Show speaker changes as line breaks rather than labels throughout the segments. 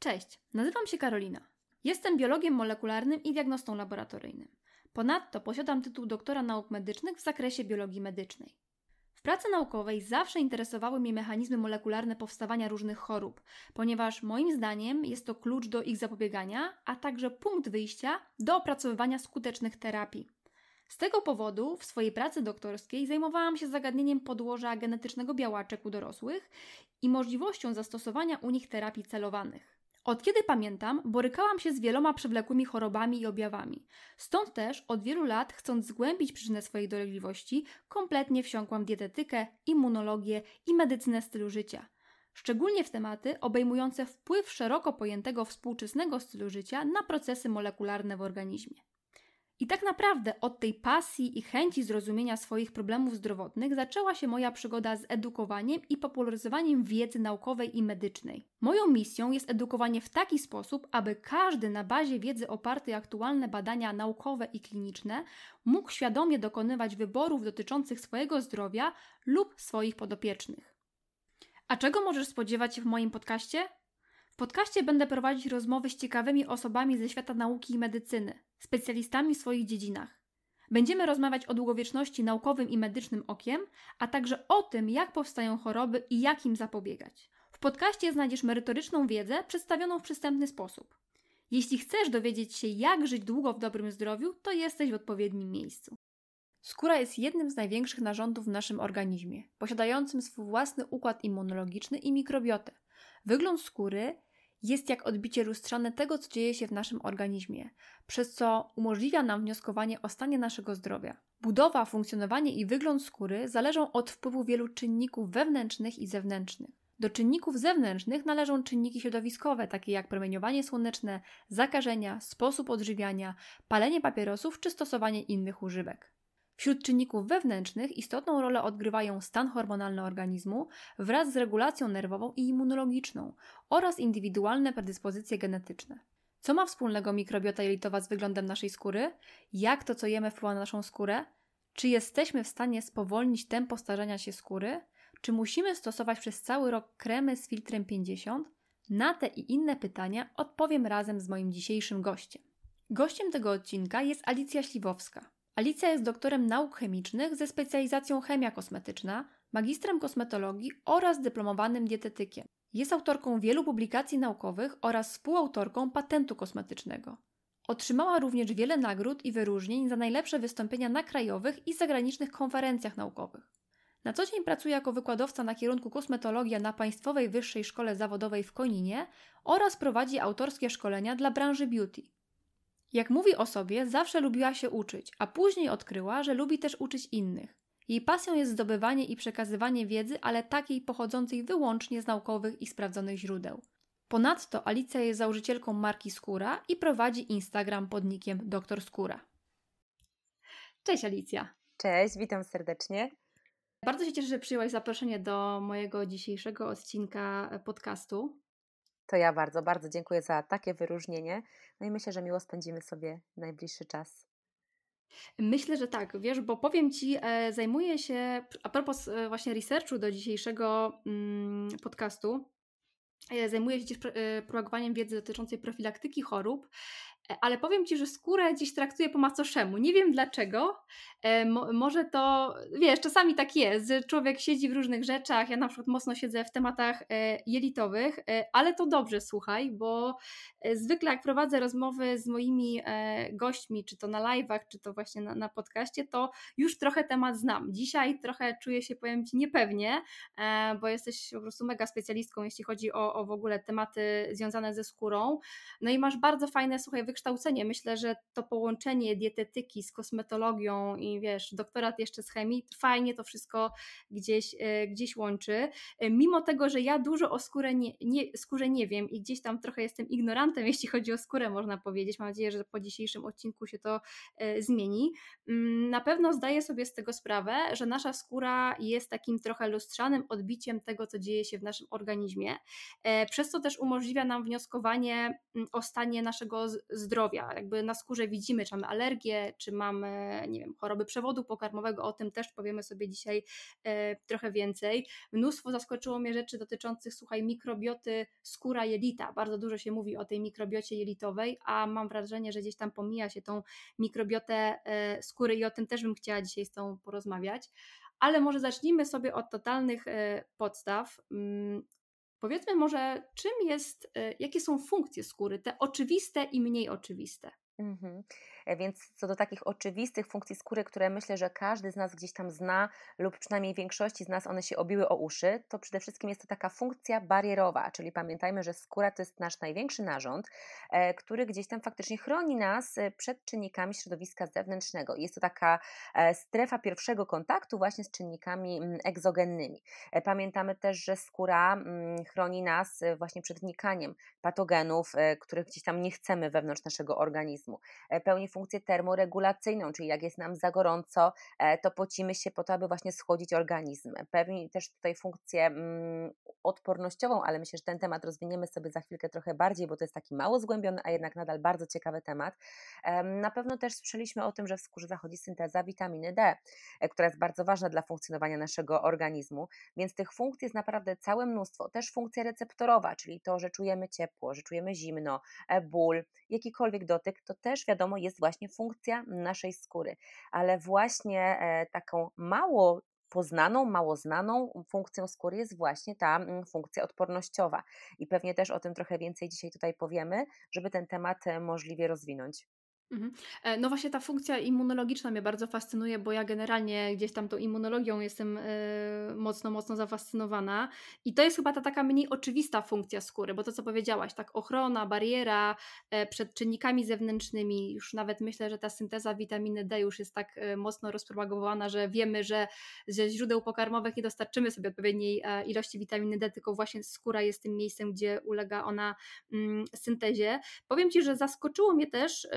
Cześć, nazywam się Karolina. Jestem biologiem molekularnym i diagnostą laboratoryjnym. Ponadto posiadam tytuł doktora nauk medycznych w zakresie biologii medycznej. W pracy naukowej zawsze interesowały mnie mechanizmy molekularne powstawania różnych chorób, ponieważ moim zdaniem jest to klucz do ich zapobiegania, a także punkt wyjścia do opracowywania skutecznych terapii. Z tego powodu w swojej pracy doktorskiej zajmowałam się zagadnieniem podłoża genetycznego białaczek u dorosłych i możliwością zastosowania u nich terapii celowanych. Od kiedy pamiętam, borykałam się z wieloma przewlekłymi chorobami i objawami. Stąd też od wielu lat, chcąc zgłębić przyczynę swojej dolegliwości, kompletnie wsiąkłam dietetykę, immunologię i medycynę stylu życia. Szczególnie w tematy obejmujące wpływ szeroko pojętego współczesnego stylu życia na procesy molekularne w organizmie. I tak naprawdę od tej pasji i chęci zrozumienia swoich problemów zdrowotnych zaczęła się moja przygoda z edukowaniem i popularyzowaniem wiedzy naukowej i medycznej. Moją misją jest edukowanie w taki sposób, aby każdy na bazie wiedzy opartej aktualne badania naukowe i kliniczne mógł świadomie dokonywać wyborów dotyczących swojego zdrowia lub swoich podopiecznych. A czego możesz spodziewać się w moim podcaście? Podcaście będę prowadzić rozmowy z ciekawymi osobami ze świata nauki i medycyny, specjalistami w swoich dziedzinach. Będziemy rozmawiać o długowieczności naukowym i medycznym okiem, a także o tym, jak powstają choroby i jak im zapobiegać. W podcaście znajdziesz merytoryczną wiedzę przedstawioną w przystępny sposób. Jeśli chcesz dowiedzieć się, jak żyć długo w dobrym zdrowiu, to jesteś w odpowiednim miejscu. Skóra jest jednym z największych narządów w naszym organizmie, posiadającym swój własny układ immunologiczny i mikrobiotę. Wygląd skóry jest jak odbicie lustrzane tego, co dzieje się w naszym organizmie, przez co umożliwia nam wnioskowanie o stanie naszego zdrowia. Budowa, funkcjonowanie i wygląd skóry zależą od wpływu wielu czynników wewnętrznych i zewnętrznych. Do czynników zewnętrznych należą czynniki środowiskowe, takie jak promieniowanie słoneczne, zakażenia, sposób odżywiania, palenie papierosów czy stosowanie innych używek. Wśród czynników wewnętrznych istotną rolę odgrywają stan hormonalny organizmu wraz z regulacją nerwową i immunologiczną oraz indywidualne predyspozycje genetyczne. Co ma wspólnego mikrobiota jelitowa z wyglądem naszej skóry? Jak to, co jemy, wpływa na naszą skórę? Czy jesteśmy w stanie spowolnić tempo starzenia się skóry? Czy musimy stosować przez cały rok kremy z filtrem 50? Na te i inne pytania odpowiem razem z moim dzisiejszym gościem. Gościem tego odcinka jest Alicja Śliwowska, Alicja jest doktorem nauk chemicznych ze specjalizacją chemia kosmetyczna, magistrem kosmetologii oraz dyplomowanym dietetykiem. Jest autorką wielu publikacji naukowych oraz współautorką patentu kosmetycznego. Otrzymała również wiele nagród i wyróżnień za najlepsze wystąpienia na krajowych i zagranicznych konferencjach naukowych. Na co dzień pracuje jako wykładowca na kierunku kosmetologia na Państwowej Wyższej Szkole Zawodowej w Koninie oraz prowadzi autorskie szkolenia dla branży beauty. Jak mówi o sobie, zawsze lubiła się uczyć, a później odkryła, że lubi też uczyć innych. Jej pasją jest zdobywanie i przekazywanie wiedzy, ale takiej pochodzącej wyłącznie z naukowych i sprawdzonych źródeł. Ponadto Alicja jest założycielką marki Skóra i prowadzi Instagram pod nickiem Doktor Skóra. Cześć Alicja.
Cześć, witam serdecznie.
Bardzo się cieszę, że przyjęłaś zaproszenie do mojego dzisiejszego odcinka podcastu.
To ja bardzo, bardzo dziękuję za takie wyróżnienie. No i myślę, że miło spędzimy sobie najbliższy czas.
Myślę, że tak, wiesz, bo powiem Ci, e, zajmuję się, a propos e, właśnie researchu do dzisiejszego mm, podcastu, e, zajmuję się też e, propagowaniem wiedzy dotyczącej profilaktyki chorób ale powiem Ci, że skórę dziś traktuję po macoszemu. Nie wiem dlaczego. E, mo, może to, wiesz, czasami tak jest, człowiek siedzi w różnych rzeczach. Ja na przykład mocno siedzę w tematach e, jelitowych, e, ale to dobrze, słuchaj, bo e, zwykle jak prowadzę rozmowy z moimi e, gośćmi, czy to na live'ach, czy to właśnie na, na podcaście, to już trochę temat znam. Dzisiaj trochę czuję się, powiem Ci, niepewnie, bo jesteś po prostu mega specjalistką, jeśli chodzi o, o w ogóle tematy związane ze skórą. No i masz bardzo fajne, słuchaj, wykształcenie. Myślę, że to połączenie dietetyki z kosmetologią i wiesz, doktorat jeszcze z chemii, fajnie to wszystko gdzieś, e, gdzieś łączy. E, mimo tego, że ja dużo o skórze nie, nie, skórze nie wiem i gdzieś tam trochę jestem ignorantem, jeśli chodzi o skórę, można powiedzieć. Mam nadzieję, że po dzisiejszym odcinku się to e, zmieni. Mm, na pewno zdaję sobie z tego sprawę, że nasza skóra jest takim trochę lustrzanym odbiciem tego, co dzieje się w naszym organizmie, przez co też umożliwia nam wnioskowanie mm, o stanie naszego zdrowia. Jakby na skórze widzimy, czy mamy alergię, czy mamy, nie wiem, choroby przewodu pokarmowego, o tym też powiemy sobie dzisiaj e, trochę więcej. Mnóstwo zaskoczyło mnie rzeczy dotyczących, słuchaj, mikrobioty skóra jelita. Bardzo dużo się mówi o tej mikrobiocie jelitowej, a mam wrażenie, że gdzieś tam pomija się tą mikrobiotę e, skóry i o tym też bym chciała dzisiaj z Tobą porozmawiać. Ale może zacznijmy sobie od totalnych e, podstaw. Powiedzmy może, czym jest, e, jakie są funkcje skóry, te oczywiste i mniej oczywiste.
Mhm. E, więc co do takich oczywistych funkcji skóry, które myślę, że każdy z nas gdzieś tam zna, lub przynajmniej większości z nas one się obiły o uszy, to przede wszystkim jest to taka funkcja barierowa, czyli pamiętajmy, że skóra to jest nasz największy narząd, e, który gdzieś tam faktycznie chroni nas e, przed czynnikami środowiska zewnętrznego. Jest to taka strefa pierwszego kontaktu właśnie z czynnikami mm, egzogennymi. Pamiętamy też, że skóra mm, chroni nas właśnie przed wnikaniem patogenów, których gdzieś tam nie chcemy wewnątrz naszego organizmu. Pełni funkcję termoregulacyjną, czyli jak jest nam za gorąco, e, to pocimy się po to, aby właśnie schłodzić organizm. Pewnie też tutaj funkcję mm, odpornościową, ale myślę, że ten temat rozwiniemy sobie za chwilkę trochę bardziej, bo to jest taki mało zgłębiony, a jednak nadal bardzo ciekawy temat. Na pewno też słyszeliśmy o tym, że w skórze zachodzi synteza witaminy D, e, która jest bardzo ważna dla funkcjonowania naszego organizmu, więc tych funkcji jest naprawdę całe mnóstwo. Też funkcja receptorowa, czyli to, że czujemy ciepło, że czujemy zimno, e, ból, jakikolwiek dotyk, to też wiadomo jest właśnie funkcja naszej skóry, ale właśnie e, taką mało poznaną, mało znaną funkcją skóry jest właśnie ta mm, funkcja odpornościowa. I pewnie też o tym trochę więcej dzisiaj tutaj powiemy, żeby ten temat e, możliwie rozwinąć.
Mhm. E, no właśnie ta funkcja immunologiczna mnie bardzo fascynuje, bo ja generalnie gdzieś tam tą immunologią jestem yy, mocno, mocno zafascynowana i to jest chyba ta taka mniej oczywista funkcja skóry, bo to co powiedziałaś, tak ochrona, bariera yy, przed czynnikami zewnętrznymi, już nawet myślę, że ta synteza witaminy D już jest tak mocno rozpropagowana, że wiemy, że ze źródeł pokarmowych nie dostarczymy sobie odpowiedniej ilości witaminy D, tylko właśnie skóra jest tym miejscem, gdzie ulega ona mm, syntezie. Powiem Ci, że zaskoczyło mnie też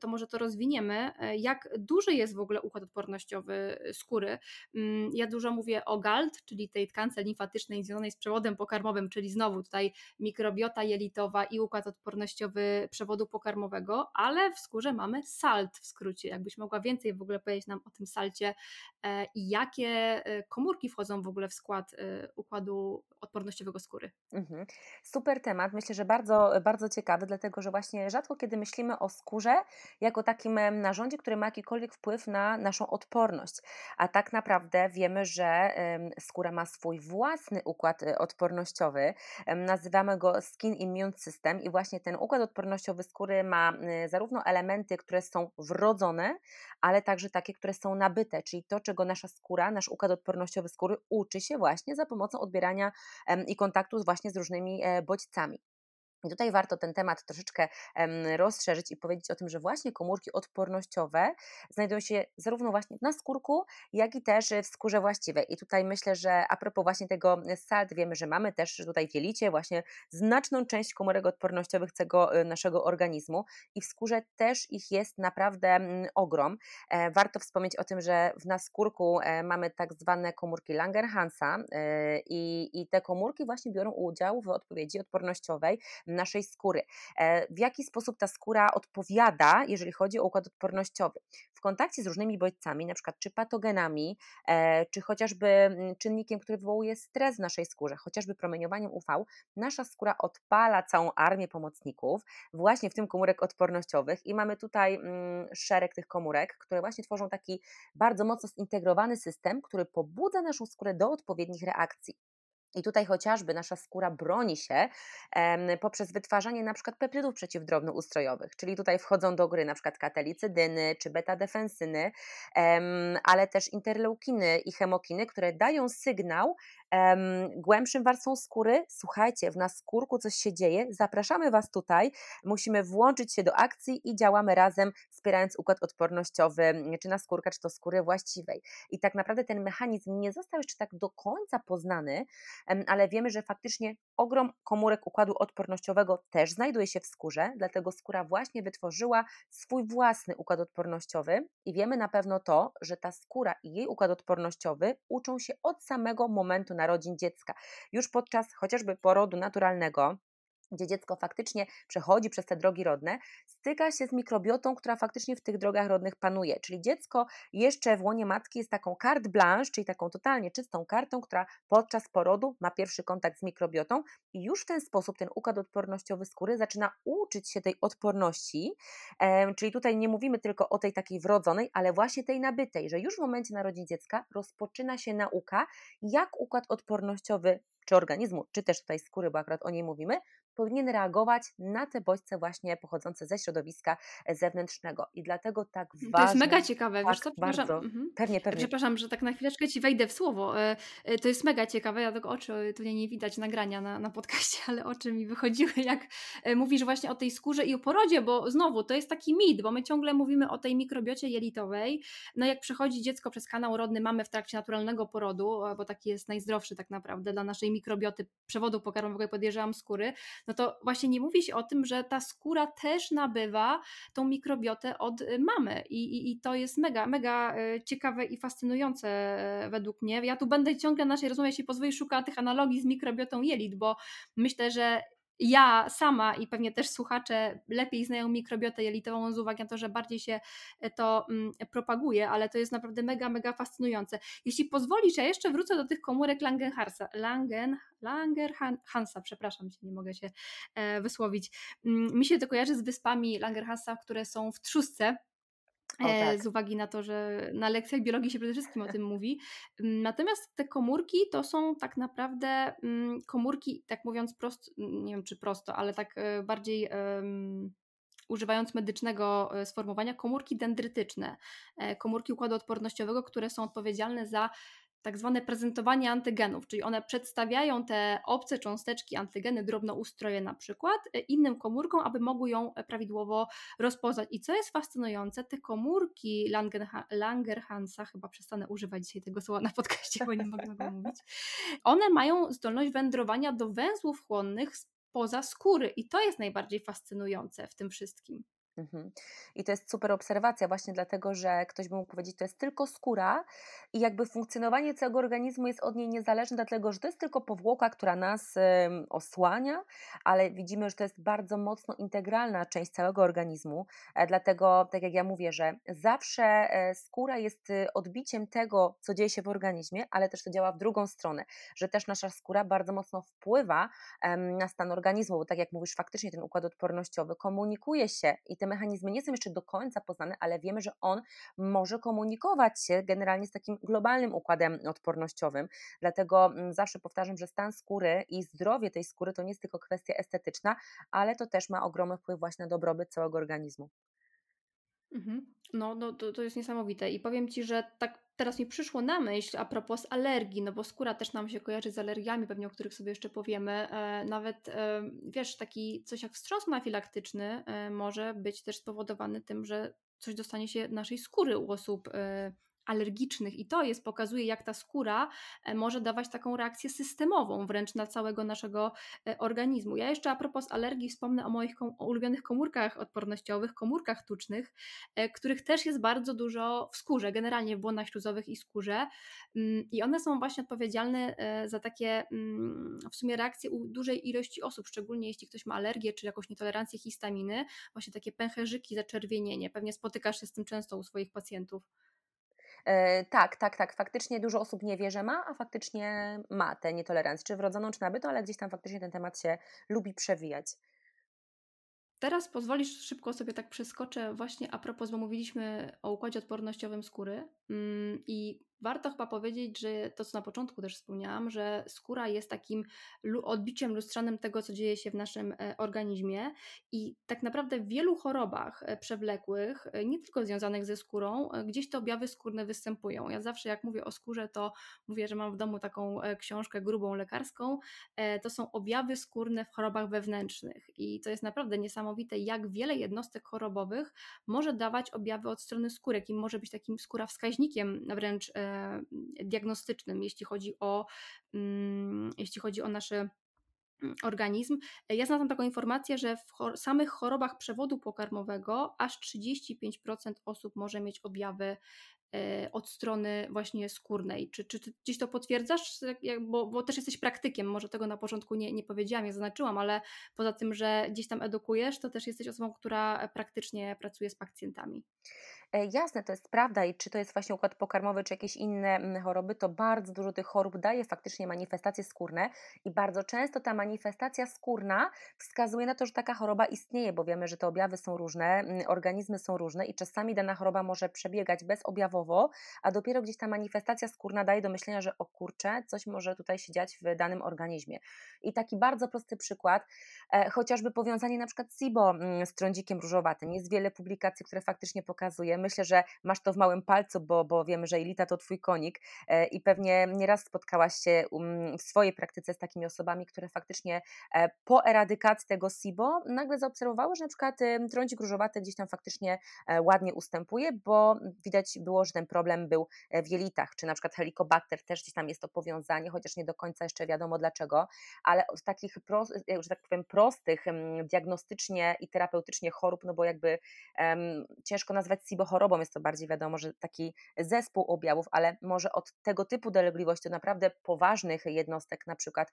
to może to rozwiniemy, e, jak duży jest w ogóle układ odpornościowy skóry. Mm, ja dużo mówię o GALT, czyli tej tkance limfatycznej związanej z przewodem pokarmowym, czyli znowu tutaj mikrobiota jelitowa i układ odpornościowy przewodu pokarmowego, ale w skórze mamy SALT w skrócie. Jakbyś mogła więcej w ogóle powiedzieć nam o tym salcie e, i jakie e, komórki wchodzą w ogóle w skład układu odpornościowego skóry. Mhm.
Super temat, myślę, że bardzo, bardzo ciekawy, dlatego że właśnie rzadko kiedy myślimy o skórze jako takim narzędziu, które ma jakikolwiek wpływ na naszą odporność. A tak naprawdę wiemy, że skóra ma swój własny układ e, odpornościowy. Nazywamy go Skin Immune System i właśnie ten układ odpornościowy skóry ma e, zarówno elementy, które są wrodzone, ale także takie, które są nabyte, czyli to, czego nasza skóra, nasz układ odpornościowy skóry uczy się właśnie za pomocą odbierania i kontaktu właśnie z różnymi e, bodźcami. I tutaj warto ten temat troszeczkę rozszerzyć i powiedzieć o tym, że właśnie komórki odpornościowe znajdują się zarówno właśnie na skórku, jak i też w skórze właściwej. I tutaj myślę, że a propos właśnie tego SALT, wiemy, że mamy też tutaj w jelicie właśnie znaczną część komórek odpornościowych tego e, naszego organizmu i w skórze też ich jest naprawdę ogrom. E, warto wspomnieć o tym, że w naskórku e, mamy tak zwane komórki Langerhansa i te komórki właśnie biorą udział w odpowiedzi odpornościowej naszej skóry. E, w jaki sposób ta skóra odpowiada, jeżeli chodzi o układ odpornościowy? W kontakcie z różnymi bodźcami, na przykład czy patogenami, e, czy chociażby mm, czynnikiem, który wywołuje stres w naszej skórze, chociażby promieniowaniem UV, nasza skóra odpala całą armię pomocników, właśnie w tym komórek odpornościowych i mamy tutaj mm, szereg tych komórek, które właśnie tworzą taki bardzo mocno zintegrowany system, który pobudza naszą skórę do odpowiednich reakcji. I tutaj chociażby nasza skóra broni się poprzez wytwarzanie na przykład peptydów przeciwdrobnoustrojowych, czyli tutaj wchodzą do gry na przykład katelicydyny czy beta-defensyny, ale też interleukiny i chemokiny, które dają sygnał głębszym warstwą skóry, słuchajcie, w naskórku coś się dzieje, zapraszamy Was tutaj, musimy włączyć się do akcji i działamy razem, wspierając układ odpornościowy, czy naskórka, czy to skóry właściwej. I tak naprawdę ten mechanizm nie został jeszcze tak do końca poznany, ale wiemy, że faktycznie ogrom komórek układu odpornościowego też znajduje się w skórze, dlatego skóra właśnie wytworzyła swój własny układ odpornościowy. I wiemy na pewno to, że ta skóra i jej układ odpornościowy uczą się od samego momentu narodzin dziecka. Już podczas chociażby porodu naturalnego gdzie dziecko faktycznie przechodzi przez te drogi rodne, styka się z mikrobiotą, która faktycznie w tych drogach rodnych panuje. Czyli dziecko jeszcze w łonie matki jest taką carte blanche, czyli taką totalnie czystą kartą, która podczas porodu ma pierwszy kontakt z mikrobiotą i już w ten sposób ten układ odpornościowy skóry zaczyna uczyć się tej odporności, czyli tutaj nie mówimy tylko o tej takiej wrodzonej, ale właśnie tej nabytej, że już w momencie narodzin dziecka rozpoczyna się nauka, jak układ odpornościowy czy organizmu, czy też tutaj skóry, bo akurat o niej mówimy, powinien reagować na te bodźce właśnie pochodzące ze środowiska e, zewnętrznego. I dlatego tak ważne...
To jest mega ciekawe,
tak,
co?
Bardzo. Mhm. Pewnie, pewnie.
Przepraszam, że tak na chwileczkę Ci wejdę w słowo. E, e, to jest mega ciekawe, ja tylko oczy, tu nie widać nagrania na, na podcaście, ale oczy mi wychodziły, jak mówisz właśnie o tej skórze i o porodzie, bo znowu, to jest taki mit, bo my ciągle mówimy o tej mikrobiocie jelitowej. No jak przechodzi dziecko przez kanał rodny mamy w trakcie naturalnego porodu, bo taki jest najzdrowszy tak naprawdę dla naszej mikrobioty przewodu pokarmowego, podejrzewam skóry, no to właśnie nie mówi się o tym, że ta skóra też nabywa tą mikrobiotę od y, mamy i, i, i to jest mega, mega y, ciekawe i fascynujące y, według mnie. Ja tu będę ciągle naszej rozmowie, jeśli pozwoli, szukała tych analogii z mikrobiotą jelit, bo myślę, że ja sama i pewnie też słuchacze lepiej znają mikrobiotę jelitową z uwagi na to, że bardziej się e, to mm, propaguje, ale to jest naprawdę mega, mega fascynujące. Jeśli pozwolisz, ja jeszcze wrócę do tych komórek Langenharsa, Langen, Langerhansa, przepraszam nie mogę się e, wysłowić. Mm, mi się to kojarzy z wyspami Langerhansa, które są w trzustce, o, e, tak. z uwagi na to, że na lekcjach biologii się przede wszystkim o tym mówi. Mm, natomiast te komórki to są tak naprawdę mm, komórki, tak mówiąc prosto, nie wiem czy prosto, ale tak e, bardziej um, używając medycznego e, sformułowania, komórki dendrytyczne, komórki układu odpornościowego, które są odpowiedzialne za tak zwane prezentowanie antygenów, czyli one przedstawiają te obce cząsteczki, antygeny, drobnoustroje na przykład e, innym komórkom, aby mogły ją e, prawidłowo rozpoznać. I co jest fascynujące, te komórki Langerha Langerhansa, chyba przestanę używać dzisiaj tego słowa na podcaście, bo nie mogę go mówić, one mają zdolność wędrowania do węzłów chłonnych spoza skóry i to jest najbardziej fascynujące w tym wszystkim.
Mhm. I to jest super obserwacja, właśnie dlatego, że ktoś by mógł powiedzieć, to jest tylko skóra i jakby funkcjonowanie całego organizmu jest od niej niezależne, dlatego że to jest tylko powłoka, która nas osłania, ale widzimy, że to jest bardzo mocno integralna część całego organizmu. E, dlatego, tak jak ja mówię, że zawsze e, skóra jest y, odbiciem tego, co dzieje się w organizmie, ale też to działa w drugą stronę, że też nasza skóra bardzo mocno wpływa na stan organizmu, bo tak jak mówisz, faktycznie ten układ odpornościowy komunikuje się i te mechanizmy nie są jeszcze do końca poznane, ale wiemy, że on może komunikować się generalnie z takim globalnym układem odpornościowym. Dlatego mm, zawsze powtarzam, że stan skóry i zdrowie tej skóry to nie jest tylko kwestia estetyczna, ale to też ma ogromny wpływ właśnie na dobrobyt całego organizmu.
Mhm. No, no to, to jest niesamowite. I powiem Ci, że tak teraz mi przyszło na myśl a propos alergii, no bo skóra też nam się kojarzy z alergiami, pewnie o których sobie jeszcze powiemy. E, nawet e, wiesz, taki coś jak wstrząs anafilaktyczny e, może być też spowodowany tym, że coś dostanie się naszej skóry u osób e, alergicznych i to jest, pokazuje jak ta skóra e, może dawać taką reakcję systemową wręcz na całego naszego e, organizmu. Ja jeszcze a propos alergii wspomnę o moich kom ulubionych komórkach odpornościowych, komórkach tucznych, e, których też jest bardzo dużo w skórze, generalnie w błonach śluzowych i skórze mm, i one są właśnie odpowiedzialne za takie mm, w sumie reakcje u dużej ilości osób, szczególnie jeśli ktoś ma alergię czy jakąś nietolerancję histaminy, właśnie takie pęcherzyki, zaczerwienienie. Pewnie spotykasz się z tym często u swoich pacjentów.
E, tak, tak, tak. Faktycznie dużo osób nie wie, że ma, a faktycznie ma tę nietolerancję, czy wrodzoną, czy nabytą, ale gdzieś tam faktycznie ten temat się lubi przewijać.
Teraz pozwolisz, szybko sobie tak przeskoczę właśnie a propos, bo mówiliśmy o układzie odpornościowym skóry mm, i warto chyba powiedzieć, że to, co na początku też wspomniałam, że skóra jest takim odbiciem lustrzanym tego, co dzieje się w naszym e, organizmie i tak naprawdę w wielu chorobach e, przewlekłych, e, nie tylko związanych ze skórą, gdzieś te objawy skórne występują. Ja zawsze jak mówię o skórze, to mówię, że mam w domu taką książkę grubą lekarską. To są objawy skórne w chorobach wewnętrznych i to jest naprawdę niesamowite, jak wiele jednostek chorobowych może dawać objawy od strony skóry, jakim może być takim skóra wskaźnikiem wręcz diagnostycznym, jeśli chodzi o, mm, jeśli chodzi o nasze mm, organizm. Ja znalazłam taką informację, że w chor samych chorobach przewodu pokarmowego aż 35% osób może mieć objawy e, od strony właśnie skórnej. Czy, czy, gdzieś to potwierdzasz? Bo, bo, też jesteś praktykiem, może tego na początku nie, nie powiedziałam, nie zaznaczyłam, ale poza tym, że gdzieś tam edukujesz, to też jesteś osobą, która praktycznie pracuje z pacjentami.
E, jasne, to jest prawda i czy to jest właśnie układ pokarmowy, czy jakieś inne mm, choroby, to bardzo dużo tych chorób daje faktycznie manifestacje skórne i bardzo często ta manifestacja skórna wskazuje na to, że taka choroba istnieje, bo wiemy, że te objawy są różne, mm, organizmy są różne i czasami dana choroba może przebiegać bezobjawowo, a dopiero gdzieś ta manifestacja skórna daje do myślenia, że o kurczę, coś może tutaj się dziać w danym organizmie. I taki bardzo prosty przykład, e, chociażby powiązanie na przykład SIBO mm, z trądzikiem różowatym. Jest wiele publikacji, które faktycznie pokazuje, myślę, że masz to w małym palcu, bo, bo wiemy, że Elita to twój konik e, i pewnie nieraz spotkałaś się um, w swojej praktyce z takimi osobami, które faktycznie e, po eradykacji tego SIBO nagle zaobserwowały, że na przykład trądzik różowaty gdzieś tam faktycznie e, ładnie ustępuje, bo widać było, że ten problem był w jelitach, czy na przykład helikobakter też gdzieś tam jest to powiązanie, chociaż nie do końca jeszcze wiadomo dlaczego, ale od takich, że tak powiem, prostych diagnostycznie i terapeutycznie chorób, no bo jakby um, ciężko nazwać SIBO chorobą, jest to bardziej wiadomo, że taki zespół objawów, ale może od tego typu dolegliwości, do naprawdę poważnych jednostek, na przykład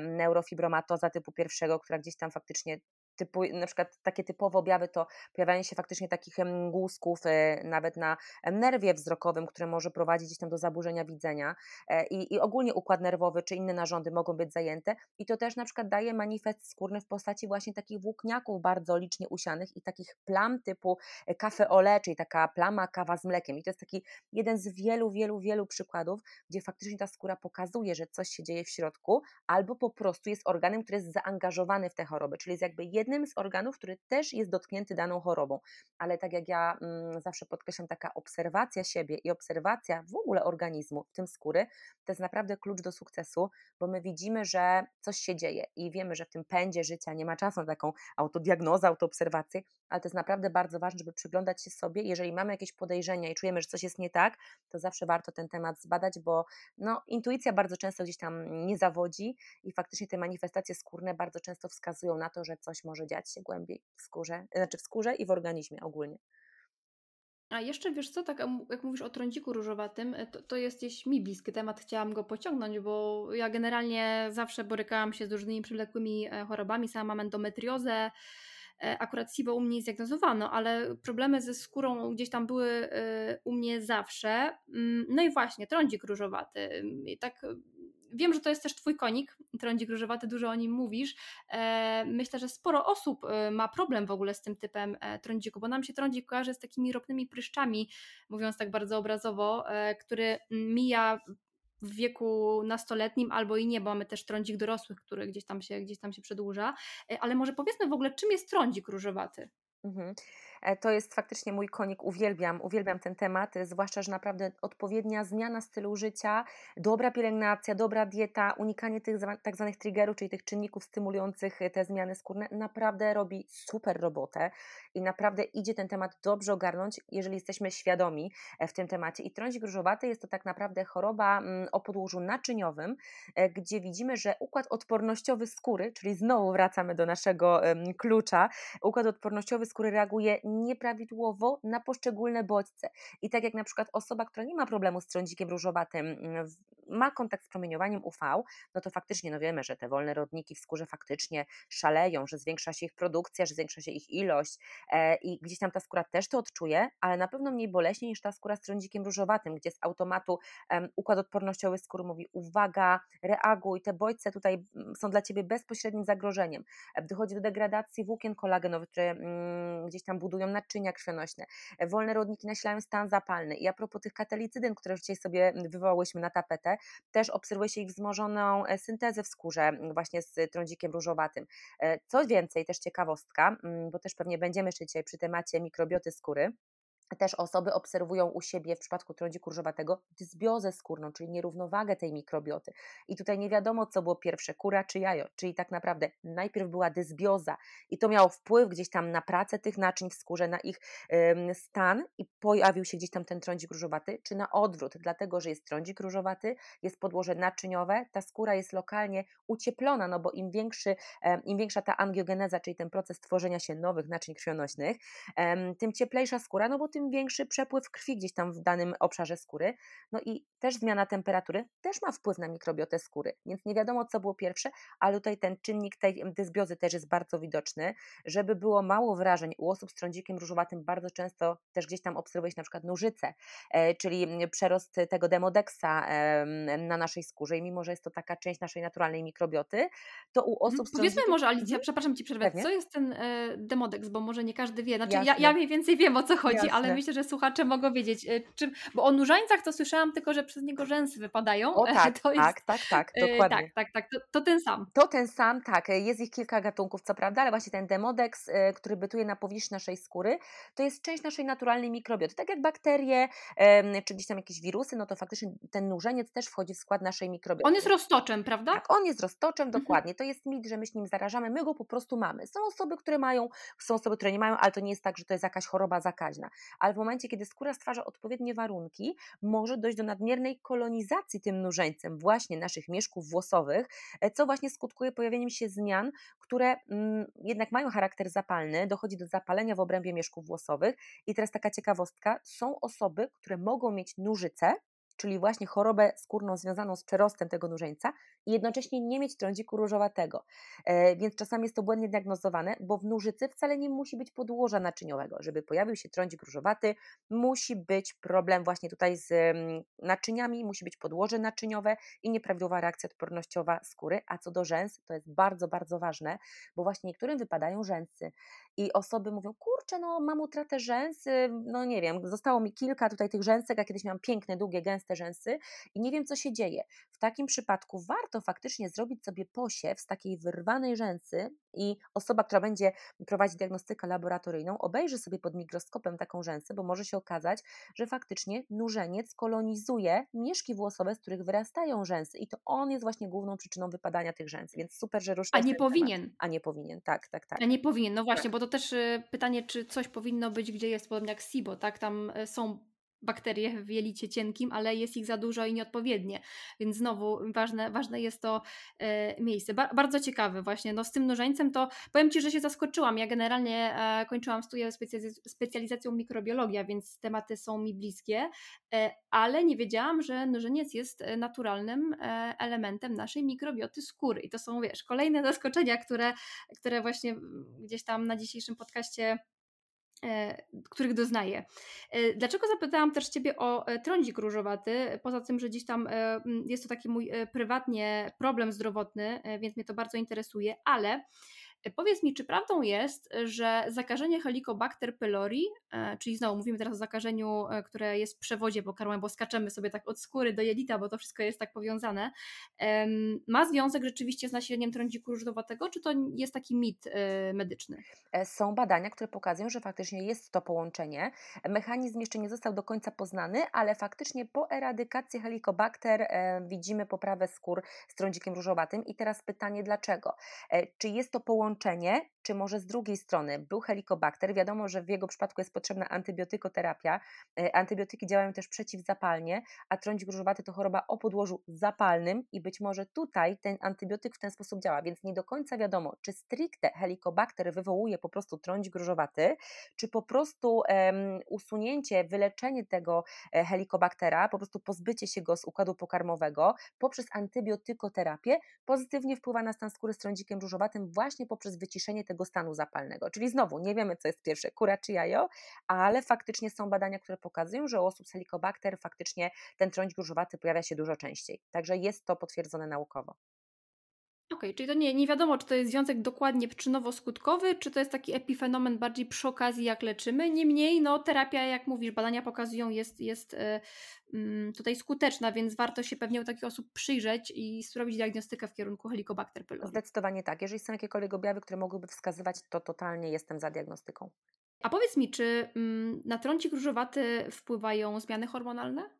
neurofibromatoza typu pierwszego, która gdzieś tam faktycznie typu, na przykład takie typowe objawy to pojawianie się faktycznie takich mgłusków e, nawet na nerwie wzrokowym, które może prowadzić gdzieś tam do zaburzenia widzenia e, i, i ogólnie układ nerwowy czy inne narządy mogą być zajęte i to też na przykład daje manifest skórny w postaci właśnie takich włókniaków bardzo licznie usianych i takich plam typu kafe ole, czyli taka plama kawa z mlekiem. I to jest taki jeden z wielu, wielu, wielu przykładów, gdzie faktycznie ta skóra pokazuje, że coś się dzieje w środku albo po prostu jest organem, który jest zaangażowany w tę chorobę, czyli jest jakby jednym z organów, który też jest dotknięty daną chorobą. Ale tak jak ja mm, zawsze podkreślam, taka obserwacja siebie i obserwacja w ogóle organizmu, w tym skóry, to jest naprawdę klucz do sukcesu, bo my widzimy, że coś się dzieje i wiemy, że w tym pędzie życia nie ma czasu na taką autodiagnozę, autoobserwację, ale to jest naprawdę bardzo ważne, żeby przyglądać się sobie. Jeżeli mamy jakieś podejrzenia i czujemy, że coś jest nie tak, to zawsze warto ten temat zbadać, bo no, intuicja bardzo często gdzieś tam nie zawodzi i faktycznie te manifestacje skórne bardzo często wskazują na to, że coś może dziać się głębiej w skórze, znaczy w skórze i w organizmie ogólnie.
A jeszcze wiesz co, tak jak mówisz o trądziku różowatym, to, to jest gdzieś mi bliski temat, chciałam go pociągnąć, bo ja generalnie zawsze borykałam się z różnymi przewlekłymi e, chorobami, sama mam endometriozę, e, akurat SIBO u mnie zdiagnozowano, ale problemy ze skórą gdzieś tam były e, u mnie zawsze. Mm, no i właśnie, trądzik różowaty. I tak Wiem, że to jest też Twój konik, trądzik różowaty, dużo o nim mówisz. E, myślę, że sporo osób e, ma problem w ogóle z tym typem e, trądziku, bo nam się trądzik kojarzy z takimi ropnymi pryszczami, mówiąc tak bardzo obrazowo, który mija w wieku nastoletnim albo i nie, bo mamy też trądzik dorosłych, który gdzieś tam się, gdzieś tam się przedłuża. Ale może powiedzmy w ogóle, czym jest trądzik różowaty? Mhm.
E, to jest faktycznie mój konik, uwielbiam, uwielbiam ten temat, e, zwłaszcza, że naprawdę odpowiednia zmiana stylu życia, dobra pielęgnacja, dobra dieta, unikanie tych tak zwanych triggerów, czyli tych czynników stymulujących e, te zmiany skórne, naprawdę robi super robotę i naprawdę idzie ten temat dobrze ogarnąć, jeżeli jesteśmy świadomi w tym temacie. I trądzik różowaty jest to tak naprawdę choroba mm, o podłożu naczyniowym, gdzie widzimy, że układ odpornościowy skóry, czyli znowu wracamy do naszego klucza, układ odpornościowy skóry reaguje nieprawidłowo na poszczególne bodźce. I tak jak na przykład osoba, która nie ma problemu z trądzikiem różowatym, mm, ma kontakt z promieniowaniem UV, no to faktycznie no wiemy, że te wolne rodniki w skórze faktycznie szaleją, że zwiększa się ich produkcja, że zwiększa się ich ilość e, i gdzieś tam ta skóra też to odczuje, ale na pewno mniej boleśnie niż ta skóra z trądzikiem różowatym, gdzie z automatu um, układ odpornościowy skóry mówi uwaga, reaguj, te bodźce tutaj mm, są dla Ciebie bezpośrednim zagrożeniem. E, dochodzi do degradacji włókien kolagenowych, które mm, gdzieś tam budują naczynia krwionośne. E, wolne rodniki nasilają stan zapalny i a propos tych katalicydyn, które już dzisiaj sobie wywołałyśmy na tapetę, też obserwuje się ich wzmożoną e, syntezę w skórze właśnie z trądzikiem różowatym. E, co więcej, też ciekawostka, bo też pewnie będziemy jeszcze dzisiaj przy temacie mikrobioty skóry, też osoby obserwują u siebie w przypadku trądziku różowatego dysbiozę skórną, czyli nierównowagę tej mikrobioty. I tutaj nie wiadomo, co było pierwsze, kura czy jajo, czyli tak naprawdę najpierw była dysbioza i to miało wpływ gdzieś tam na pracę tych naczyń w skórze, na ich stan i pojawił się gdzieś tam ten trądzik różowaty, czy na odwrót, dlatego, że jest trądzik różowaty, jest podłoże naczyniowe, ta skóra jest lokalnie ucieplona, no bo im, większy, im większa ta angiogeneza, czyli ten proces tworzenia się nowych naczyń krwionośnych, ym, tym cieplejsza skóra, no bo tym tym większy przepływ krwi gdzieś tam w danym obszarze skóry. No i też zmiana temperatury też ma wpływ na mikrobiotę skóry, więc nie wiadomo, co było pierwsze, ale tutaj ten czynnik tej dysbiozy też jest bardzo widoczny. Żeby było mało wrażeń u osób z trądzikiem różowatym, bardzo często też gdzieś tam obserwuje się na przykład nożyce, e, czyli przerost tego demodeksa na naszej skórze i mimo, że jest to taka część naszej naturalnej mikrobioty, to u osób
mhm. z Powiedzmy może Alicja, mhm. przepraszam Ci przerwę, co jest ten e, demodeks, bo może nie każdy wie, znaczy ja, ja mniej więcej wiem o co chodzi, Jasne. ale myślę, że słuchacze mogą wiedzieć, e, czym, bo o nurzańcach to słyszałam tylko, że przez niego rzęsy wypadają.
O tak, to jest, tak, tak, tak, dokładnie.
Tak, tak, tak, to, to, ten sam.
To ten sam, tak, jest ich kilka gatunków, co prawda, ale właśnie ten demodeks, który bytuje na powierzchni naszej skóry, to jest część naszej naturalnej mikrobioty, tak jak bakterie, czy gdzieś tam jakieś wirusy, no to faktycznie ten nurzeniec też wchodzi w skład naszej mikrobioty.
On jest roztoczem, prawda?
Tak, on jest roztoczem, mhm. dokładnie. To jest mit, że my się nim zarażamy, my go po prostu mamy. Są osoby, które mają, są osoby, które nie mają, ale to nie jest tak, że to jest jakaś choroba zakaźna. Ale w momencie, kiedy skóra stwarza odpowiednie warunki, może dojść do nadmiernej kolonizacji tym nurzeńcem właśnie naszych mieszków włosowych, e, co właśnie skutkuje pojawieniem się zmian, które mm, jednak mają charakter zapalny, dochodzi do zapalenia w obrębie mieszków włosowych. I teraz taka ciekawostka, są osoby, które mogą mieć nurzyce, czyli właśnie chorobę skórną związaną z przerostem tego nurzeńca i jednocześnie nie mieć trądziku różowatego. E, więc czasami jest to błędnie diagnozowane, bo w nurzycy wcale nie musi być podłoża naczyniowego. Żeby pojawił się trądzik różowaty, musi być problem właśnie tutaj z mm, naczyniami, musi być podłoże naczyniowe i nieprawidłowa reakcja odpornościowa skóry. A co do rzęs, to jest bardzo, bardzo ważne, bo właśnie niektórym wypadają rzęsy i osoby mówią, kurczę, no mam utratę rzęs, no nie wiem, zostało mi kilka tutaj tych rzęsek, a kiedyś miałam piękne, długie, gęste rzęsy i nie wiem, co się dzieje. W takim przypadku warto faktycznie zrobić sobie posiew z takiej wyrwanej rzęsy i osoba, która będzie prowadzić diagnostykę laboratoryjną, obejrzy sobie pod mikroskopem taką rzęsę, bo może się okazać, że faktycznie nurzeniec kolonizuje mieszki włosowe, z których wyrastają rzęsy i to on jest właśnie główną przyczyną wypadania tych rzęs, więc super, że rusza.
A nie powinien.
Temat. A nie powinien, tak, tak, tak.
A nie powinien, no właśnie, tak. bo to też y, pytanie, czy coś powinno być, gdzie jest podobnie jak SIBO, tak? Tam y, są bakterie w jelicie cienkim, ale jest ich za dużo i nieodpowiednie. Więc znowu ważne, ważne jest to e, miejsce. Ba bardzo ciekawe właśnie. No, z tym nożeńcem to powiem Ci, że się zaskoczyłam. Ja generalnie e, kończyłam studia specjaliz specjalizacją mikrobiologia, więc tematy są mi bliskie, e, ale nie wiedziałam, że nożeniec jest naturalnym e, elementem naszej mikrobioty skóry. I to są, wiesz, kolejne zaskoczenia, które, które właśnie gdzieś tam na dzisiejszym podcaście których doznaję. E, dlaczego zapytałam też Ciebie o e, trądzik różowaty? Poza tym, że gdzieś tam jest to taki mój prywatnie problem zdrowotny, więc mnie to bardzo interesuje, ale Powiedz mi, czy prawdą jest, że zakażenie Helicobacter pylori, e, czyli znowu mówimy teraz o zakażeniu, e, które jest w przewodzie pokarmowym, bo skaczemy sobie tak od skóry do jelita, bo to wszystko jest tak powiązane, ma związek rzeczywiście z nasileniem trądziku różowatego, czy to jest taki mit e, medyczny?
Są badania, które pokazują, że faktycznie jest to połączenie. Mechanizm jeszcze nie został do końca poznany, ale faktycznie po eradykacji Helicobacter widzimy poprawę skór z trądzikiem różowatym. I teraz pytanie, dlaczego? Czy jest to połączenie połączenie, czy może z drugiej strony był helikobakter. Wiadomo, że w jego przypadku jest potrzebna antybiotykoterapia. E, antybiotyki działają też przeciwzapalnie, a trądzik różowaty to choroba o podłożu zapalnym i być może tutaj ten antybiotyk w ten sposób działa, więc nie do końca wiadomo, czy stricte helikobakter wywołuje po prostu trądzik różowaty, czy po prostu um, usunięcie, wyleczenie tego e, helikobaktera, po prostu pozbycie się go z układu pokarmowego poprzez antybiotykoterapię pozytywnie wpływa na stan skóry z trądzikiem różowatym właśnie poprzez wyciszenie tego stanu zapalnego. Czyli znowu nie wiemy, co jest pierwsze, kura czy jajo, ale faktycznie są badania, które pokazują, że u osób z helikobakter faktycznie ten trądź różowaty pojawia się dużo częściej. Także jest to potwierdzone naukowo.
Okej, okay, czyli to nie, nie wiadomo, czy to jest związek dokładnie przyczynowo-skutkowy, czy to jest taki epifenomen bardziej przy okazji, jak leczymy. Niemniej, no, terapia, jak mówisz, badania pokazują, jest, jest yy, tutaj skuteczna, więc warto się pewnie u takich osób przyjrzeć i zrobić diagnostykę w kierunku Helicobacter pylori.
Zdecydowanie tak. Jeżeli są jakiekolwiek objawy, które mogłyby wskazywać, to totalnie jestem za diagnostyką.
A powiedz mi, czy mm, na trącik różowaty wpływają zmiany hormonalne?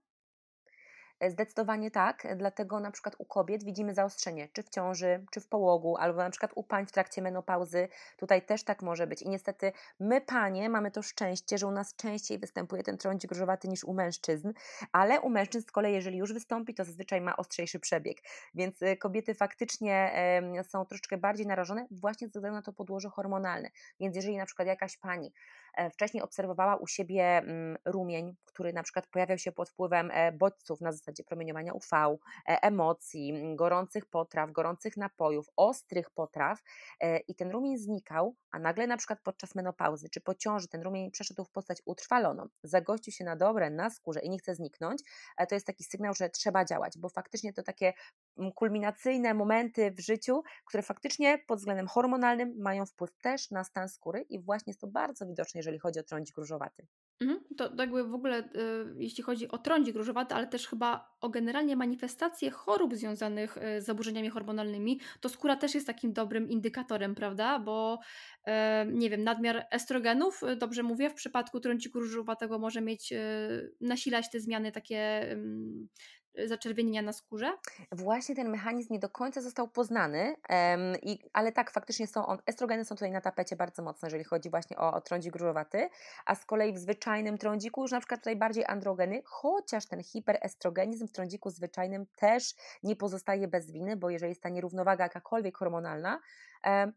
E, zdecydowanie tak, dlatego na przykład u kobiet widzimy zaostrzenie, czy w ciąży, czy w połogu, albo na przykład u pań w trakcie menopauzy. Tutaj też tak może być. I niestety my, panie, mamy to szczęście, że u nas częściej występuje ten trądzik różowaty niż u mężczyzn, ale u mężczyzn z kolei, jeżeli już wystąpi, to zazwyczaj ma ostrzejszy przebieg. Więc e, kobiety faktycznie są troszeczkę bardziej narażone właśnie ze względu na to podłoże hormonalne. Więc jeżeli na przykład jakaś pani E, wcześniej obserwowała u siebie mm, rumień, który na przykład pojawiał się pod wpływem e, bodźców na zasadzie promieniowania UV, e, emocji, gorących potraw, gorących napojów, ostrych potraw i ten rumień znikał, a nagle na przykład podczas menopauzy czy po ciąży ten rumień przeszedł w postać utrwaloną, zagościł się na dobre na skórze i nie chce zniknąć, to jest taki sygnał, że trzeba działać, bo faktycznie to takie mm, kulminacyjne momenty w życiu, które faktycznie pod względem hormonalnym mają wpływ też na stan skóry i właśnie jest to bardzo widoczne, jeżeli chodzi o trądzik różowaty.
Mhm, to jakby w ogóle, y, jeśli chodzi o trądzik różowaty, ale też chyba o generalnie manifestacje chorób związanych y, z zaburzeniami hormonalnymi, to skóra też jest takim dobrym indykatorem, prawda? Bo y, nie wiem, nadmiar estrogenów, dobrze mówię, w przypadku trądziku różowatego może mieć, nasilać te zmiany takie zaczerwienienia na skórze?
Właśnie ten mechanizm nie do końca został poznany, um, i, ale tak, faktycznie są on, estrogeny są tutaj na tapecie bardzo mocno, jeżeli chodzi właśnie o, o trądzik różowaty, a z kolei w zwyczajnym trądziku już na przykład tutaj bardziej androgeny, chociaż ten hiperestrogenizm w trądziku zwyczajnym też nie pozostaje bez winy, bo jeżeli jest ta nierównowaga jakakolwiek hormonalna,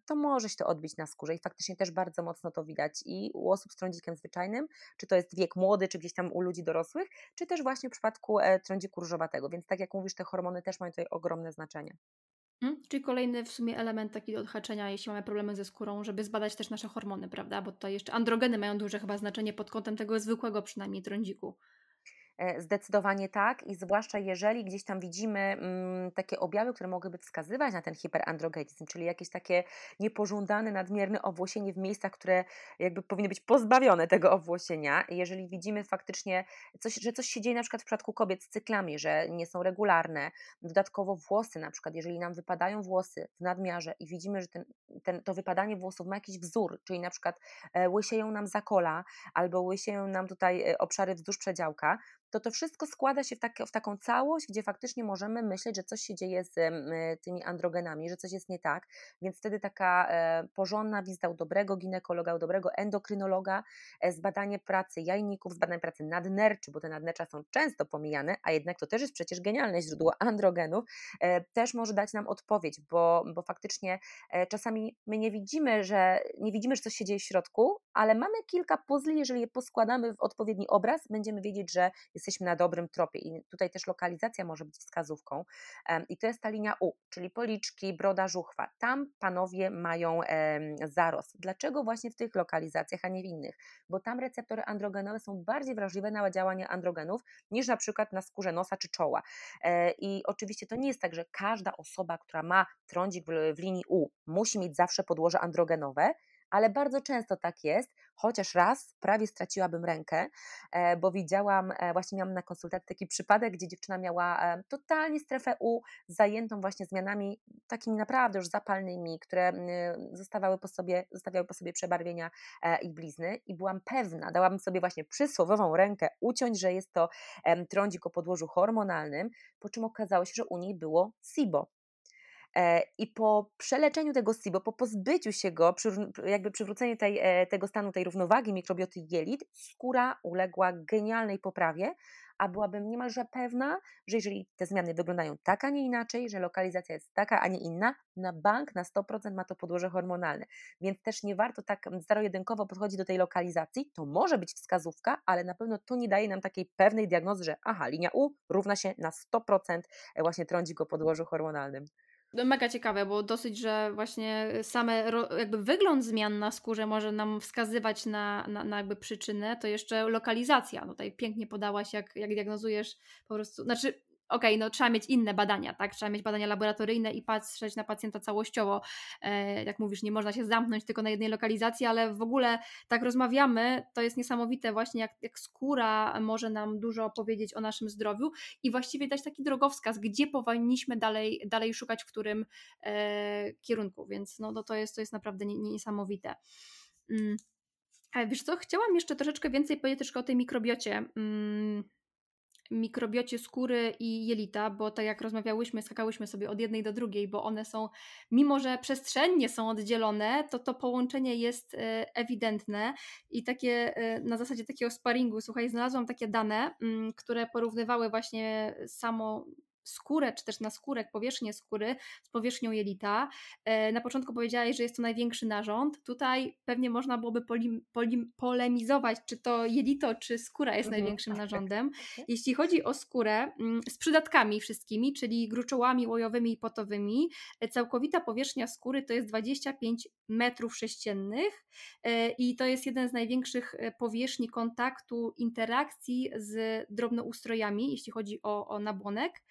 to może się to odbić na skórze i faktycznie też bardzo mocno to widać i u osób z trądzikiem zwyczajnym, czy to jest wiek młody, czy gdzieś tam u ludzi dorosłych, czy też właśnie w przypadku e, trądziku różowatego, więc tak jak mówisz, te hormony też mają tutaj ogromne znaczenie.
Hmm, czyli kolejny w sumie element taki do odhaczenia, jeśli mamy problemy ze skórą, żeby zbadać też nasze hormony, prawda? Bo tutaj jeszcze androgeny mają duże chyba znaczenie pod kątem tego zwykłego przynajmniej trądziku.
E, zdecydowanie tak i zwłaszcza jeżeli gdzieś tam widzimy mm, takie objawy, które mogłyby wskazywać na ten hiperandrogenizm, czyli jakieś takie niepożądane, nadmierne owłosienie w miejscach, które jakby powinny być pozbawione tego owłosienia. Jeżeli widzimy faktycznie, coś, że coś się dzieje na przykład w przypadku kobiet z cyklami, że nie są regularne, dodatkowo włosy na przykład, jeżeli nam wypadają włosy w nadmiarze i widzimy, że ten, ten, to wypadanie włosów ma jakiś wzór, czyli na przykład e, łysieją nam zakola albo łysieją nam tutaj e, obszary wzdłuż przedziałka, to to wszystko składa się w, tak, w taką całość, gdzie faktycznie możemy myśleć, że coś się dzieje z tymi androgenami, że coś jest nie tak, więc wtedy taka e, porządna wizyta u dobrego ginekologa, u dobrego endokrynologa, e, zbadanie pracy jajników, zbadanie pracy nadnerczy, bo te nadnercza są często pomijane, a jednak to też jest przecież genialne źródło androgenów, e, też może dać nam odpowiedź, bo, bo faktycznie czasami my nie widzimy, że nie widzimy, że coś się dzieje w środku, ale mamy kilka puzli, jeżeli je poskładamy w odpowiedni obraz, będziemy wiedzieć, że jesteśmy na dobrym tropie i tutaj też lokalizacja może być wskazówką i to jest ta linia U, czyli policzki, broda, żuchwa. Tam panowie mają zarost. Dlaczego właśnie w tych lokalizacjach, a nie w innych? Bo tam receptory androgenowe są bardziej wrażliwe na działanie androgenów niż na przykład na skórze nosa czy czoła. E, I oczywiście to nie jest tak, że każda osoba, która ma trądzik w linii U, musi mieć zawsze podłoże androgenowe, ale bardzo często tak jest, chociaż raz prawie straciłabym rękę, e, bo widziałam, e, właśnie miałam na konsultacji taki przypadek, gdzie dziewczyna miała e, totalnie strefę U zajętą właśnie zmianami takimi naprawdę już zapalnymi, które zostawały po sobie, zostawiały po sobie przebarwienia i blizny i byłam pewna, dałabym sobie właśnie przysłowiową rękę uciąć, że jest to trądzik o podłożu hormonalnym, po czym okazało się, że u niej było SIBO, I po przeleczeniu tego SIBO, po pozbyciu się go, jakby przywróceniu tej, e, tego stanu, tej równowagi mikrobioty jelit, skóra uległa genialnej poprawie, a byłabym niemalże pewna, że jeżeli te zmiany wyglądają tak, a nie inaczej, że lokalizacja jest taka, a nie inna, na bank na 100% ma to podłoże hormonalne. Więc też nie warto tak zero-jedynkowo podchodzić do tej lokalizacji. To może być wskazówka, ale na pewno to nie daje nam takiej pewnej diagnozy, że aha, linia U równa się na 100% e, właśnie trądzi go podłożu hormonalnym.
No, mega ciekawe, bo dosyć, że właśnie same jakby wygląd zmian na skórze może nam wskazywać na, na, na jakby przyczynę, to jeszcze lokalizacja. No tutaj pięknie podałaś, jak, jak diagnozujesz po prostu, znaczy okej, okay, no trzeba mieć inne badania, tak? Trzeba mieć badania laboratoryjne i patrzeć na pacjenta całościowo. E, jak mówisz, nie można się zamknąć tylko na jednej lokalizacji, ale w ogóle tak rozmawiamy, to jest niesamowite właśnie, jak, jak skóra może nam dużo opowiedzieć o naszym zdrowiu i właściwie dać taki drogowskaz, gdzie powinniśmy dalej, dalej szukać, w którym e, kierunku, więc no, no to, jest, to jest naprawdę niesamowite. Mm. Ale wiesz co, chciałam jeszcze troszeczkę więcej powiedzieć o tej mikrobiocie. Mm mikrobiocie skóry i jelita, bo tak jak rozmawiałyśmy, skakałyśmy sobie od jednej do drugiej, bo one są, mimo że przestrzennie są oddzielone, to to połączenie jest e, ewidentne i takie e, na zasadzie takiego sparingu, słuchaj, znalazłam takie dane, mm, które porównywały właśnie samo skórę, czy też na skórek, powierzchnię skóry z powierzchnią jelita. E, na początku powiedziałeś, że jest to największy narząd. Tutaj pewnie można byłoby polim, polim, polemizować, czy to jelito, czy skóra jest mhm, największym tak, tak. narządem. Jeśli chodzi o skórę mm, z przydatkami wszystkimi, czyli gruczołami łojowymi i potowymi, e, całkowita powierzchnia skóry to jest 25 metrów sześciennych e, i to jest jeden z największych powierzchni kontaktu, interakcji z drobnoustrojami, jeśli chodzi o, o nabłonek.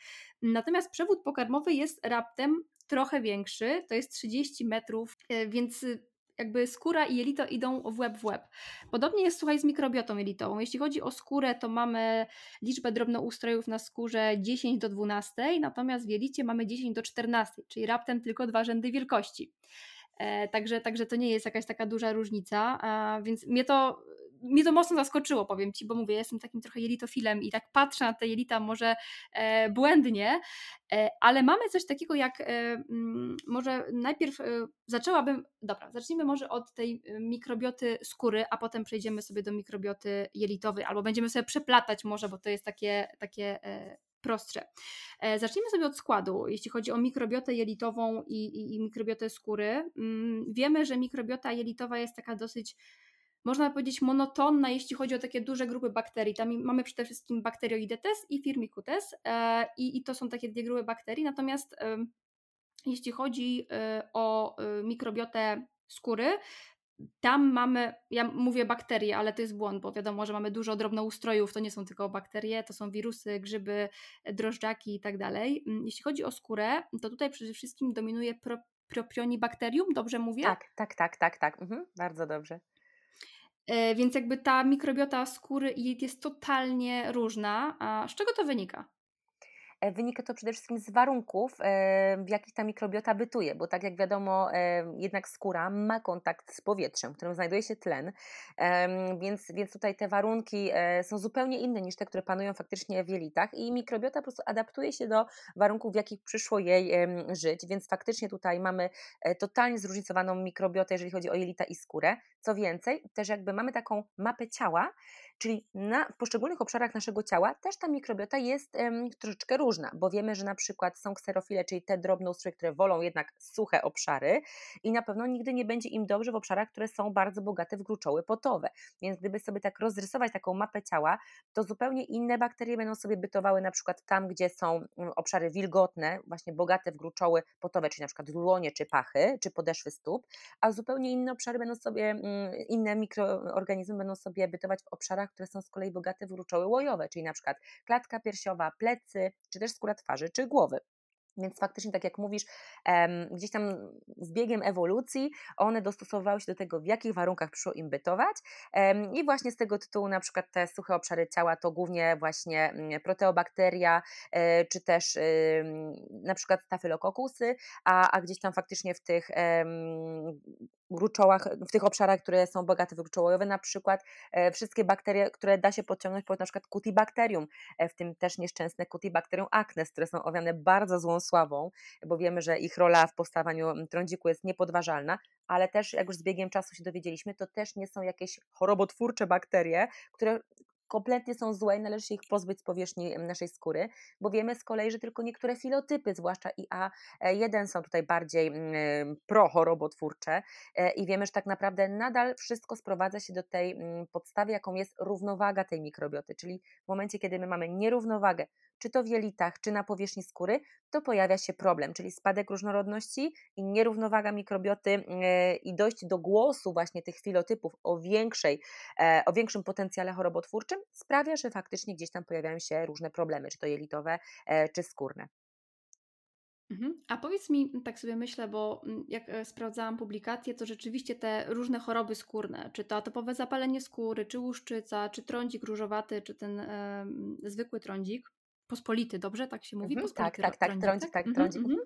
Natomiast przewód pokarmowy jest raptem trochę większy, to jest 30 metrów, e, więc y, jakby skóra i jelito idą w łeb w łeb. Podobnie jest, słuchaj, z mikrobiotą jelitową. Jeśli chodzi o skórę, to mamy liczbę drobnoustrojów na skórze 10 do 12, natomiast w jelicie mamy 10 do 14, czyli raptem tylko dwa rzędy wielkości. E, także, także to nie jest jakaś taka duża różnica, więc mnie to mnie to mocno zaskoczyło, powiem Ci, bo mówię, jestem takim trochę jelitofilem i tak patrzę na te jelita może e, błędnie, e, ale mamy coś takiego jak, e, mm, może najpierw e, zaczęłabym, dobra, zacznijmy może od tej e, mikrobioty skóry, a potem przejdziemy sobie do mikrobioty jelitowej, albo będziemy sobie przeplatać może, bo to jest takie, takie e, prostsze. Zacznijmy sobie od składu. Jeśli chodzi o mikrobiotę jelitową i, i, i mikrobiotę skóry, mm, wiemy, że mikrobiota jelitowa jest taka dosyć można powiedzieć, monotonna, jeśli chodzi o takie duże grupy bakterii. Tam mamy przede wszystkim Bacteroidetes i Firmicutes e, i, i to są takie dwie grupy bakterii. Natomiast jeśli chodzi e, o e, mikrobiotę skóry, tam mamy, ja mówię bakterie, ale to jest błąd, bo wiadomo, że mamy dużo drobnoustrojów, to nie są tylko bakterie, to są wirusy, grzyby, drożdżaki i tak dalej. Mm, jeśli chodzi o skórę, to tutaj przede wszystkim dominuje pro, propionibakterium, dobrze mówię?
Tak, tak, tak, tak, tak, mhm, bardzo dobrze.
E, więc jakby ta mikrobiota skóry jest totalnie różna. A z czego to wynika?
E, wynika to przede wszystkim z warunków, e, w jakich ta mikrobiota bytuje, bo tak jak wiadomo, e, jednak skóra ma kontakt z powietrzem, w którym znajduje się tlen, więc, więc tutaj te warunki są zupełnie inne niż te, które panują faktycznie w jelitach i mikrobiota po prostu adaptuje się do warunków, w jakich przyszło jej żyć, więc faktycznie tutaj mamy totalnie zróżnicowaną mikrobiotę, jeżeli chodzi o jelita i skórę. Co więcej, też jakby mamy taką mapę ciała, Czyli na, w poszczególnych obszarach naszego ciała też ta mikrobiota jest troszeczkę różna, bo wiemy, że na przykład są kserofile, czyli te drobnoustroje, które wolą jednak suche obszary i na pewno nigdy nie będzie im dobrze w obszarach, które są bardzo bogate w gruczoły potowe. Więc gdyby sobie tak rozrysować taką mapę ciała, to zupełnie inne bakterie będą sobie bytowały na przykład tam, gdzie są mm, obszary wilgotne, właśnie bogate w gruczoły potowe, czyli na przykład dłonie czy pachy, czy podeszwy stóp, a zupełnie inne obszary będą sobie, mm, inne mikroorganizmy będą sobie bytować w obszarach, które są z kolei bogate w gruczoły łojowe, czyli na przykład klatka piersiowa, plecy, czy też skóra twarzy, czy głowy. Więc faktycznie, tak jak mówisz, gdzieś tam z biegiem ewolucji one dostosowały się do tego, w jakich warunkach przyszło im bytować. I właśnie z tego tytułu, na przykład te suche obszary ciała to głównie właśnie mm, proteobakteria, e, czy też na przykład stafylokokusy, a, a gdzieś tam faktycznie w tych gruczołach, w tych obszarach, które są bogate w gruczołojowe, na przykład e, wszystkie bakterie, które da się podciągnąć pod na przykład Cutibacterium, e, w tym też nieszczęsne Cutibacterium acnes, które są owiane bardzo złą sławą, bo wiemy, że ich rola w powstawaniu trądziku jest niepodważalna, ale też jak już z biegiem czasu się dowiedzieliśmy, to też nie są jakieś chorobotwórcze bakterie, które kompletnie są złe i należy się ich pozbyć z powierzchni naszej skóry, bo wiemy z kolei, że tylko niektóre filotypy, zwłaszcza IA1 są tutaj bardziej prochorobotwórcze e, i wiemy, że tak naprawdę nadal wszystko sprowadza się do tej podstawy, jaką jest równowaga tej mikrobioty, czyli w momencie, kiedy my mamy nierównowagę czy to w jelitach, czy na powierzchni skóry, to pojawia się problem, czyli spadek różnorodności i nierównowaga mikrobioty e, i dojść do głosu właśnie tych filotypów o, większej, e, o większym potencjale chorobotwórczym sprawia, że faktycznie gdzieś tam pojawiają się różne problemy, czy to jelitowe, e, czy skórne.
Mhm. A powiedz mi, tak sobie myślę, bo jak sprawdzałam publikacje, to rzeczywiście te różne choroby skórne, czy to atopowe zapalenie skóry, czy łuszczyca, czy trądzik różowaty, czy ten e, zwykły trądzik, pospolity, dobrze tak się mówi?
Mhm, tak, tak, tak, trądzik, tak, tak, trądzik. Mhm,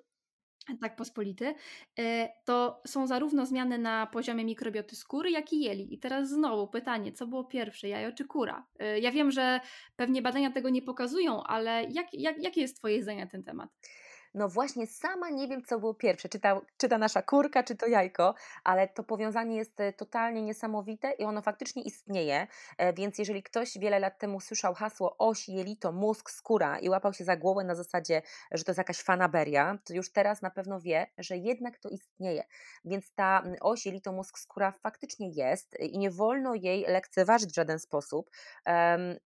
mhm.
tak pospolity, e, to są zarówno zmiany na poziomie mikrobioty skóry, jak i jeli. I teraz znowu pytanie, co było pierwsze, jajo czy kura? E, ja wiem, że pewnie badania tego nie pokazują, ale jak, jak, jakie jest Twoje zdanie na ten temat?
No właśnie, sama nie wiem, co było pierwsze, czy ta, czy ta nasza kurka, czy to jajko, ale to powiązanie jest e, totalnie niesamowite i ono faktycznie istnieje, e, więc jeżeli ktoś wiele lat temu słyszał hasło oś, jelito, mózg, skóra i łapał się za głowę na zasadzie, że to jest jakaś fanaberia, to już teraz na pewno wie, że jednak to istnieje. Więc ta oś, jelito, mózg, skóra faktycznie jest i nie wolno jej lekceważyć w żaden sposób.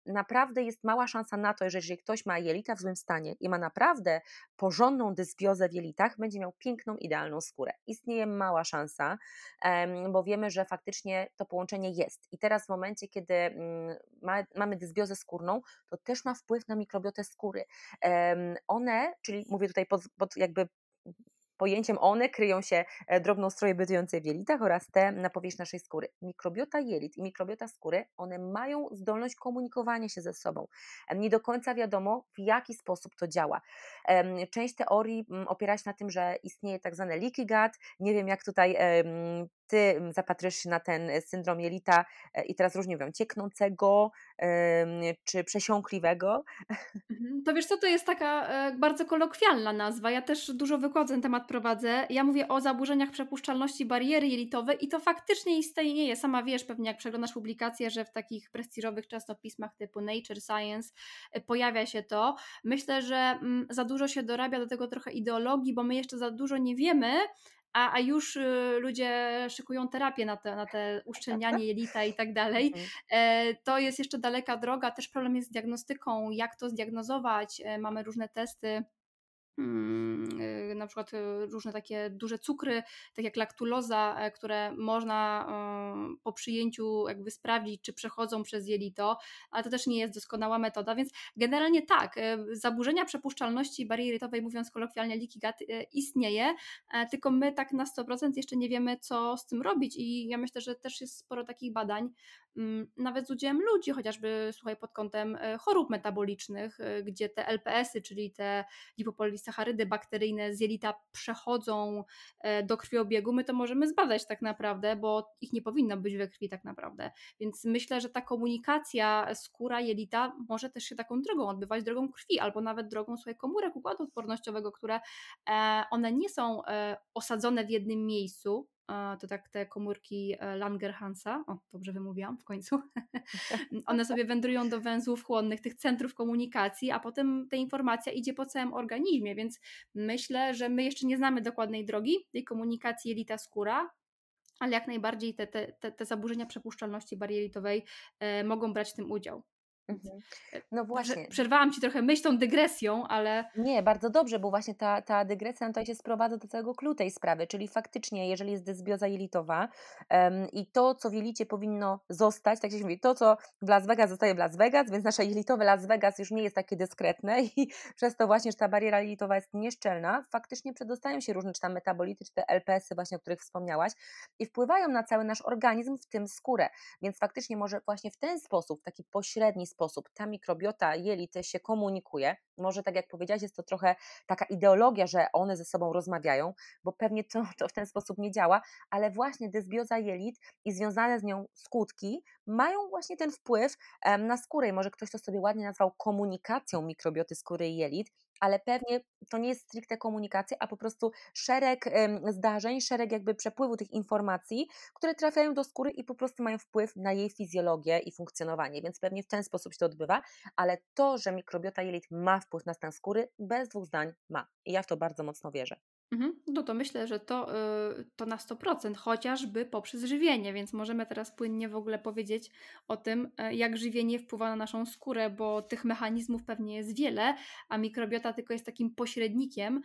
Naprawdę jest mała szansa na to, że jeżeli ktoś ma jelita w złym stanie i ma naprawdę porządny porządną dysbiozę w jelitach, będzie miał piękną, idealną skórę. Istnieje mała szansa, bo wiemy, że faktycznie to połączenie jest. I teraz w momencie, kiedy mm, mamy dysbiozę skórną, to też ma wpływ na mikrobiotę skóry. One, czyli mówię tutaj pod, pod jakby pojęciem one kryją się e, drobnoustroje bytujące w jelitach oraz te na powierzchni naszej skóry. Mikrobiota jelit i mikrobiota skóry, one mają zdolność komunikowania się ze sobą. Nie do końca wiadomo, w jaki sposób to działa. Część teorii mm, opiera się na tym, że istnieje tak zwany leaky gut. Nie wiem, jak tutaj ty mm, zapatrujesz się na ten e, syndrom jelita e, i teraz różnie mówią, cieknącego czy przesiąkliwego?
Mhm. To wiesz co, to jest taka e, bardzo kolokwialna nazwa. Ja też dużo wykładów ten temat prowadzę. Ja mówię o zaburzeniach przepuszczalności bariery jelitowej i to faktycznie istnieje. Sama wiesz pewnie, jak przeglądasz publikacje, że w takich prestiżowych czasopismach typu Nature, Science pojawia się to. Myślę, że mm, za dużo się dorabia do tego trochę ideologii, bo my jeszcze za dużo nie wiemy, a, a już y, ludzie szykują terapię na te, na te uszczelnianie jelita i tak dalej. Mhm. E, to jest jeszcze daleka droga. Też problem jest z diagnostyką, jak to zdiagnozować. E, mamy różne testy na przykład y, różne takie duże cukry, tak jak laktuloza, e, które można po przyjęciu jakby sprawdzić, czy przechodzą przez jelito, ale to też nie jest doskonała metoda, więc generalnie tak, e, zaburzenia przepuszczalności bariery jelitowej, mówiąc kolokwialnie leaky gut, e, istnieje, tylko my tak na 100% jeszcze nie wiemy, co z tym robić i ja myślę, że też jest sporo takich badań, mm, nawet z udziałem ludzi, chociażby słuchaj, pod kątem chorób metabolicznych, gdzie te LPS-y, czyli te lipopolis sacharydy bakteryjne z jelita przechodzą e, do krwiobiegu, my to możemy zbadać tak naprawdę, bo ich nie powinno być we krwi tak naprawdę. Więc myślę, że ta komunikacja skóra, jelita może też się taką drogą odbywać, drogą krwi, albo nawet drogą swoich komórek układu odpornościowego, które e, one nie są e, osadzone w jednym miejscu, to tak te komórki e, Langerhansa, o dobrze wymówiłam w końcu, one sobie wędrują do węzłów chłonnych, tych centrów komunikacji, a potem ta informacja idzie po całym organizmie, więc myślę, że my jeszcze nie znamy dokładnej drogi tej komunikacji jelita-skóra, ale jak najbardziej te, te, te, zaburzenia przepuszczalności barieritowej e, mogą brać w tym udział. Mhm. E, no właśnie. Przerwałam Ci trochę myśl tą dygresją, ale...
Nie, bardzo dobrze, bo właśnie ta, ta dygresja tutaj się sprowadza do całego klucza tej sprawy, czyli faktycznie, jeżeli jest dysbioza jelitowa um, i to, co w jelicie powinno zostać, tak się mówi, to, co w Las Vegas zostaje w Las Vegas, więc nasze jelitowe Las Vegas już nie jest takie dyskretne i przez to właśnie, że ta bariera jelitowa jest nieszczelna, faktycznie przedostają się różne, czy tam metabolity, czy te LPS-y właśnie, o których wspomniałaś i wpływają na cały nasz organizm, w tym skórę, więc faktycznie może właśnie w ten sposób, taki pośredni sposób ta mikrobiota jelit się komunikuje. Może tak jak powiedziałaś, jest to trochę taka ideologia, że one ze sobą rozmawiają, bo pewnie to, to w ten sposób nie działa, ale właśnie dysbioza jelit i związane z nią skutki mają właśnie ten wpływ na skórę. I może ktoś to sobie ładnie nazwał komunikacją mikrobioty skóry i jelit, ale pewnie to nie jest stricte komunikacja, a po prostu szereg zdarzeń, szereg jakby przepływu tych informacji, które trafiają do skóry i po prostu mają wpływ na jej fizjologię i funkcjonowanie, więc pewnie w ten sposób się to odbywa, ale to, że mikrobiota jelit ma wpływ na stan skóry, bez dwóch zdań ma. I ja w to bardzo mocno wierzę.
Mhm. No to myślę, że to, yy, to na 100%, chociażby poprzez żywienie, więc możemy teraz płynnie w ogóle powiedzieć o tym, yy, jak żywienie wpływa na naszą skórę, bo tych mechanizmów pewnie jest wiele, a mikrobiota tylko jest takim pośrednikiem,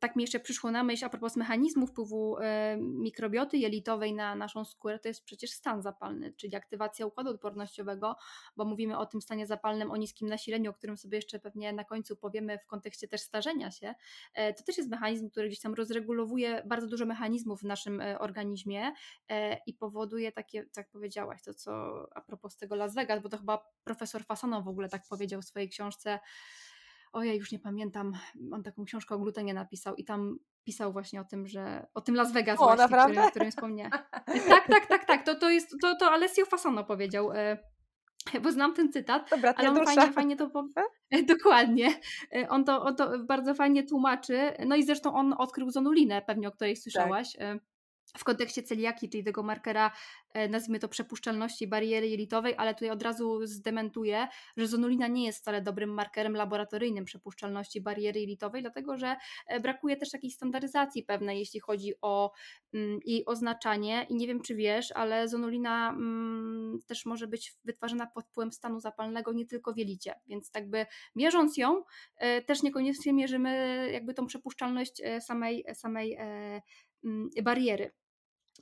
tak mi jeszcze przyszło na myśl a propos mechanizmu wpływu e, mikrobioty jelitowej na naszą skórę, to jest przecież stan zapalny, czyli aktywacja układu odpornościowego, bo mówimy o tym stanie zapalnym, o niskim nasileniu, o którym sobie jeszcze pewnie na końcu powiemy w kontekście też starzenia się. E, to też jest mechanizm, który gdzieś tam rozregulowuje bardzo dużo mechanizmów w naszym e, organizmie i powoduje takie, tak powiedziałaś, to co a propos tego Las Vegas, bo to chyba profesor Fasano w ogóle tak powiedział w swojej książce ojej, już nie pamiętam, on taką książkę o glutenie napisał i tam pisał właśnie o tym, że o tym Las Vegas
o,
właśnie,
naprawdę?
o którym wspomniałem. tak, tak, tak, tak, to, to jest, to, to Alessio Fasano powiedział, e, bo znam ten cytat,
Dobra,
ale on fajnie, fajnie to... Po... Dokładnie. On to, on to bardzo fajnie tłumaczy. No i zresztą on odkrył zonulinę, pewnie o której słyszałaś. Tak w kontekście celiaki, czyli tego markera, e, nazwijmy to przepuszczalności bariery jelitowej, ale tutaj od razu zdementuję, że zonulina nie jest wcale dobrym markerem laboratoryjnym przepuszczalności bariery jelitowej, dlatego że e, brakuje też takiej standaryzacji pewnej, jeśli chodzi o mm, jej oznaczanie. I nie wiem czy wiesz, ale zonulina mm, też może być wytwarzana pod wpływem stanu zapalnego nie tylko w jelicie, więc jakby mierząc ją e, też niekoniecznie mierzymy jakby tą przepuszczalność samej, samej bariery.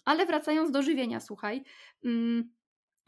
Ale wracając do żywienia, słuchaj.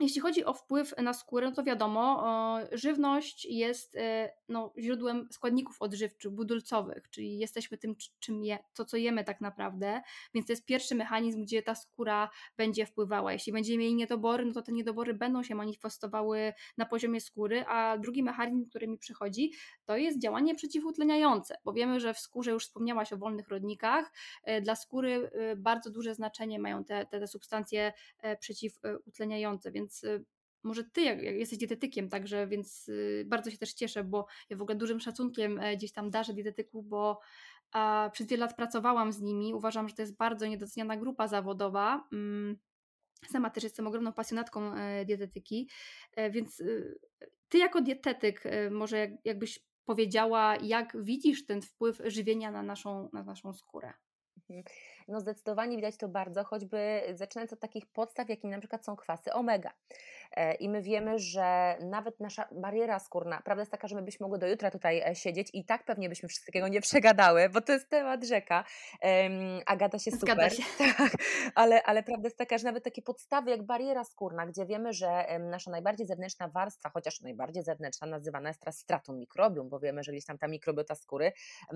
Jeśli chodzi o wpływ na skórę, to wiadomo, żywność jest e, no, źródłem składników odżywczych, budulcowych, czyli jesteśmy tym, czym je, to, co jemy tak naprawdę, więc to jest pierwszy mechanizm, gdzie ta skóra będzie wpływała. Jeśli będziemy mieli niedobory, no to te niedobory będą się manifestowały na poziomie skóry, a drugi mechanizm, który mi przychodzi, to jest działanie przeciwutleniające, bo wiemy, że w skórze już wspomniałaś o wolnych rodnikach, e, dla skóry e, bardzo duże znaczenie mają te, te, te substancje przeciwutleniające, więc więc y, może ty jak, jesteś dietetykiem, także więc y, bardzo się też cieszę, bo ja w ogóle dużym szacunkiem e, gdzieś tam darzę dietetyków, bo a, przez wiele lat pracowałam z nimi. Uważam, że to jest bardzo niedoceniana grupa zawodowa. Mm, sama też jestem ogromną pasjonatką e, dietetyki, e, więc y, ty jako dietetyk może jakbyś powiedziała, jak widzisz ten wpływ żywienia na naszą, na naszą skórę?
Mhm. No zdecydowanie widać to bardzo, choćby zaczynając od takich podstaw, jakim na przykład są kwasy omega. E, I my wiemy, że nawet nasza bariera skórna, prawda jest taka, że my byśmy mogły do jutra tutaj e, siedzieć i tak pewnie byśmy wszystkiego nie przegadały, bo to jest temat rzeka. Agata się super. Się. Tak, ale, ale prawda jest taka, że nawet takie podstawy jak bariera skórna, gdzie wiemy, że nasza najbardziej zewnętrzna warstwa, chociaż najbardziej zewnętrzna nazywana jest teraz stratą mikrobium, bo wiemy, że gdzieś tam ta mikrobiota skóry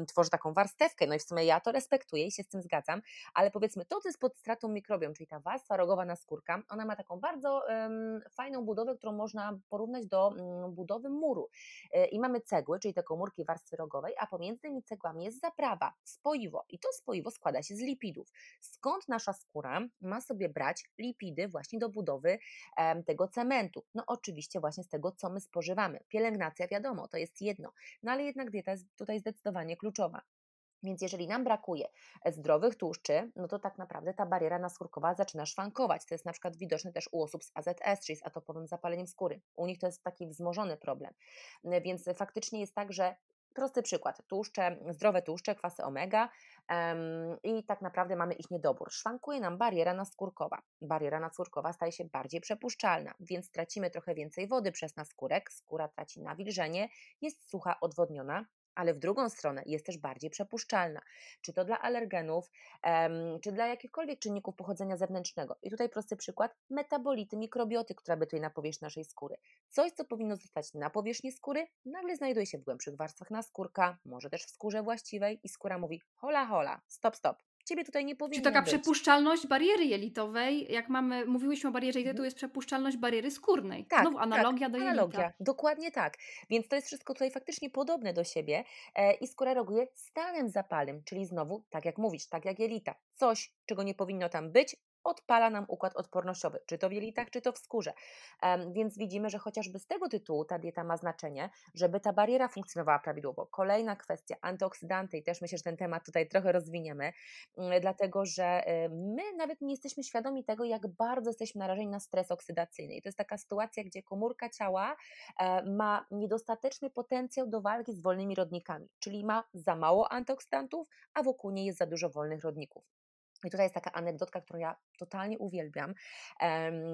tworzy taką warstewkę, no i w sumie ja to respektuję i się z tym zgadzam, ale powiedzmy to, co jest pod stratą mikrobium, czyli ta warstwa rogowa naskórka, ona ma taką bardzo um, fajną budowę, którą można porównać do um, budowy muru. E, I mamy cegły, czyli te komórki warstwy rogowej, a pomiędzy tymi cegłami jest zaprawa, spoiwo. I to spoiwo składa się z lipidów. Skąd nasza skóra ma sobie brać lipidy właśnie do budowy tego cementu? No oczywiście właśnie z tego, co my spożywamy. Pielęgnacja wiadomo, to jest jedno, no ale jednak dieta jest tutaj zdecydowanie kluczowa. Więc jeżeli nam brakuje e, zdrowych tłuszczy, no to tak naprawdę ta bariera naskórkowa zaczyna szwankować. To jest na przykład widoczne też u osób z AZS, czyli z atopowym zapaleniem skóry. U nich to jest taki wzmożony problem. Więc faktycznie jest tak, że prosty przykład, tłuszcze, zdrowe tłuszcze, kwasy omega um, i tak naprawdę mamy ich niedobór. Szwankuje nam bariera naskórkowa. Bariera naskórkowa staje się bardziej przepuszczalna, więc tracimy trochę więcej wody przez naskórek, skóra traci nawilżenie, jest sucha, odwodniona, ale w drugą stronę jest też bardziej przepuszczalna, czy to dla alergenów, czy dla jakichkolwiek czynników pochodzenia zewnętrznego. I tutaj prosty przykład, metabolity, mikrobioty, która bytuje na powierzchni naszej skóry. Coś, co powinno zostać na powierzchni skóry, nagle znajduje się w głębszych warstwach naskórka, może też w skórze właściwej i skóra mówi hola hola, stop stop, ciebie tutaj nie powinno
Czy taka
być.
przepuszczalność bariery jelitowej, jak mamy, mówiłyśmy o barierze jelitowej, to mhm. jest przepuszczalność bariery skórnej. Tak, Znowu analogia tak, do jelita. Analogia,
dokładnie tak. Więc to jest wszystko tutaj faktycznie podobne do siebie e, i skóra reaguje stanem zapalnym, czyli znowu, tak jak mówisz, tak jak jelita. Coś, czego nie powinno tam być, odpala nam układ odpornościowy, czy to w jelitach, czy to w skórze. Więc widzimy, że chociażby z tego tytułu ta dieta ma znaczenie, żeby ta bariera funkcjonowała prawidłowo. Kolejna kwestia, antyoksydanty i też myślę, że ten temat tutaj trochę rozwiniemy, mm, dlatego że my nawet nie jesteśmy świadomi tego, jak bardzo jesteśmy narażeni na stres oksydacyjny. I to jest taka sytuacja, gdzie komórka ciała e, ma niedostateczny potencjał do walki z wolnymi rodnikami, czyli ma za mało antyoksydantów, a wokół niej jest za dużo wolnych rodników. I tutaj jest taka anegdotka, którą ja totalnie uwielbiam,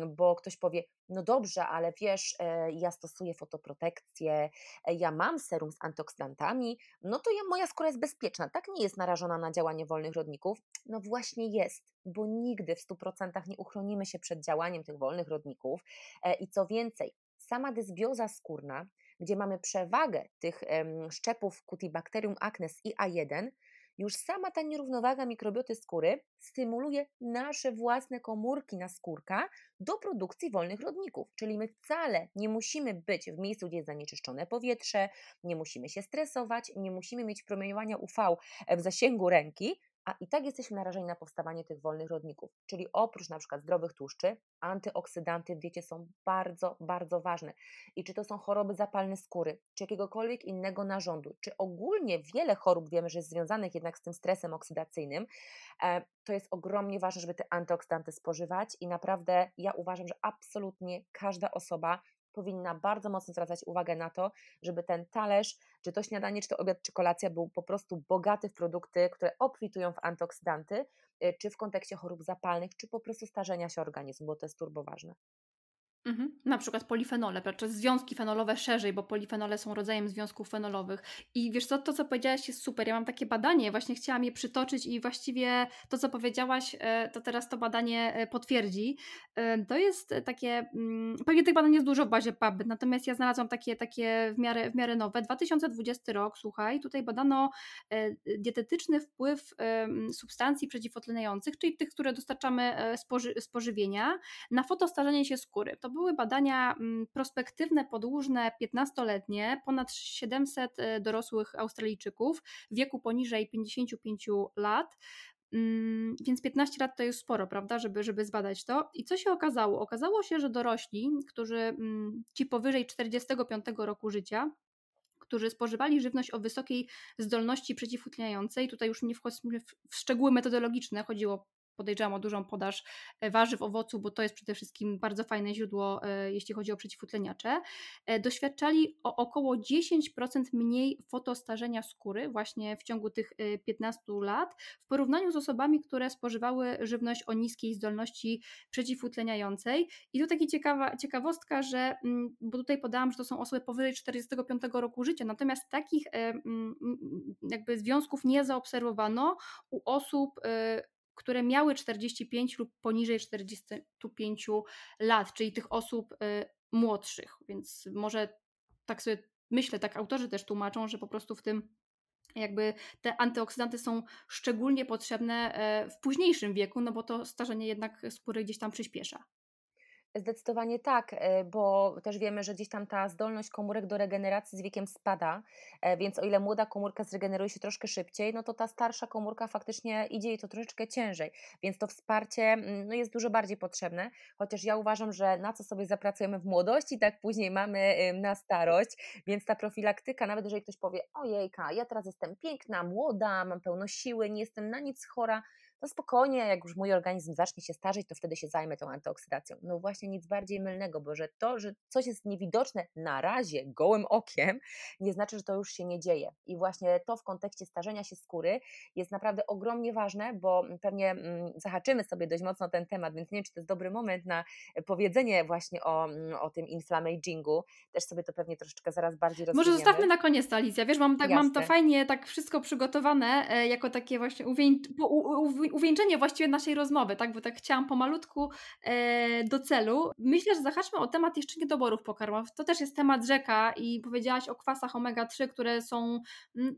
bo ktoś powie, no dobrze, ale wiesz, e, ja stosuję fotoprotekcję, e, ja mam serum z antyoksydantami, no to ja, moja skóra jest bezpieczna, tak nie jest narażona na działanie wolnych rodników? No właśnie jest, bo nigdy w 100% nie uchronimy się przed działaniem tych wolnych rodników e, i co więcej, sama dysbioza skórna, gdzie mamy przewagę tych szczepów Cutibacterium acnes i A1, już sama ta nierównowaga mikrobioty skóry stymuluje nasze własne komórki na skórka do produkcji wolnych rodników. Czyli my wcale nie musimy być w miejscu, gdzie jest zanieczyszczone powietrze, nie musimy się stresować, nie musimy mieć promieniowania UV w zasięgu ręki, a i tak jesteśmy narażeni na powstawanie tych wolnych rodników. Czyli oprócz na przykład zdrowych tłuszczy, antyoksydanty w diecie są bardzo, bardzo ważne. I czy to są choroby zapalne skóry, czy jakiegokolwiek innego narządu, czy ogólnie wiele chorób wiemy, że jest związanych jednak z tym stresem oksydacyjnym, e, to jest ogromnie ważne, żeby te antyoksydanty spożywać i naprawdę ja uważam, że absolutnie każda osoba powinna bardzo mocno zwracać uwagę na to, żeby ten talerz, czy to śniadanie, czy to obiad, czy kolacja był po prostu bogaty w produkty, które obfitują w antyoksydanty, y, czy w kontekście chorób zapalnych, czy po prostu starzenia się organizmu, bo to jest turbo ważne.
Mhm. Na przykład polifenole, czy związki fenolowe szerzej, bo polifenole są rodzajem związków fenolowych. I wiesz co, to co powiedziałaś jest super. Ja mam takie badanie, właśnie chciałam je przytoczyć i właściwie to co powiedziałaś, e, to teraz to badanie e, potwierdzi. E, to jest takie, mm, pewnie tych badań jest dużo w bazie PubMed, natomiast ja znalazłam takie, takie w, miarę, w miarę nowe. 2020 rok, słuchaj, tutaj badano dietetyczny wpływ substancji przeciwotleniających, czyli tych, które dostarczamy spoży, spożywienia, na fotostarzenie się skóry. To były badania mm, prospektywne, podłużne, 15-letnie, ponad 700 e, dorosłych Australijczyków w wieku poniżej 55 lat. Mm, więc 15 lat to jest sporo, prawda, żeby, żeby zbadać to. I co się okazało? Okazało się, że dorośli, którzy mm, ci powyżej 45 roku życia, którzy spożywali żywność o wysokiej zdolności przeciwutleniającej, tutaj już nie wchodźmy w szczegóły metodologiczne, chodziło podejrzewam o dużą podaż e, warzyw, owoców, bo to jest przede wszystkim bardzo fajne źródło, e, jeśli chodzi o przeciwutleniacze, e, doświadczali o około 10% mniej fotostarzenia skóry właśnie w ciągu tych 15 lat w porównaniu z osobami, które spożywały żywność o niskiej zdolności przeciwutleniającej. I tu taka ciekawa, ciekawostka, że, mm, bo tutaj podałam, że to są osoby powyżej 45 roku życia, natomiast takich mm, jakby związków nie zaobserwowano u osób które miały 45 lub poniżej 45 lat, czyli tych osób y, młodszych. Więc może tak sobie myślę, tak autorzy też tłumaczą, że po prostu w tym jakby te antyoksydanty są szczególnie potrzebne e, w późniejszym wieku, no bo to starzenie jednak skóry gdzieś tam przyspiesza.
Zdecydowanie tak, e, bo też wiemy, że gdzieś tam ta zdolność komórek do regeneracji z wiekiem spada, e, więc o ile młoda komórka zregeneruje się troszkę szybciej, no to ta starsza komórka faktycznie idzie jej to troszeczkę ciężej, więc to wsparcie mm, no jest dużo bardziej potrzebne, chociaż ja uważam, że na co sobie zapracujemy w młodości, tak później mamy na starość, więc ta profilaktyka, nawet jeżeli ktoś powie, ojejka, ja teraz jestem piękna, młoda, mam pełno siły, nie jestem na nic chora, to spokojnie, jak już mój organizm zacznie się starzeć, to wtedy się zajmę tą antyoksydacją. No właśnie nic bardziej mylnego, bo że to, że coś jest niewidoczne na razie gołym okiem, nie znaczy, że to już się nie dzieje. I właśnie to w kontekście starzenia się skóry jest naprawdę ogromnie ważne, bo pewnie mm, zahaczymy sobie dość mocno ten temat, więc nie wiem, czy to jest dobry moment na powiedzenie właśnie o, mm, o tym inflamagingu. Też sobie to pewnie troszeczkę zaraz bardziej rozwiniemy.
Może zostawmy na koniec Alicja. Wiesz, mam, tak, mam to fajnie tak wszystko przygotowane e, jako takie właśnie uwień, uwieńczenie właściwie naszej rozmowy, tak? Bo tak chciałam pomalutku e, do celu. Myślę, że zahaczmy o temat jeszcze niedoborów pokarmowych. To też jest temat rzeka i powiedziałaś o kwasach omega-3, które są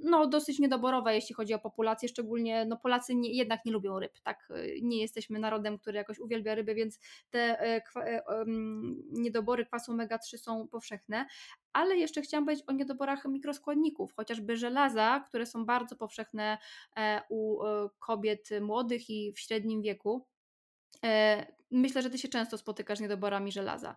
no, dosyć niedoborowe, jeśli chodzi o populację, szczególnie no, Polacy nie, jednak nie lubią ryb, tak? Nie jesteśmy narodem, który jakoś uwielbia ryby, więc te e, kwa, e, niedobory kwasu omega-3 są powszechne ale jeszcze chciałam powiedzieć o niedoborach mikroskładników, chociażby żelaza, które są bardzo powszechne e, u e, kobiet młodych i w średnim wieku. E, myślę, że ty się często spotykasz z niedoborami żelaza.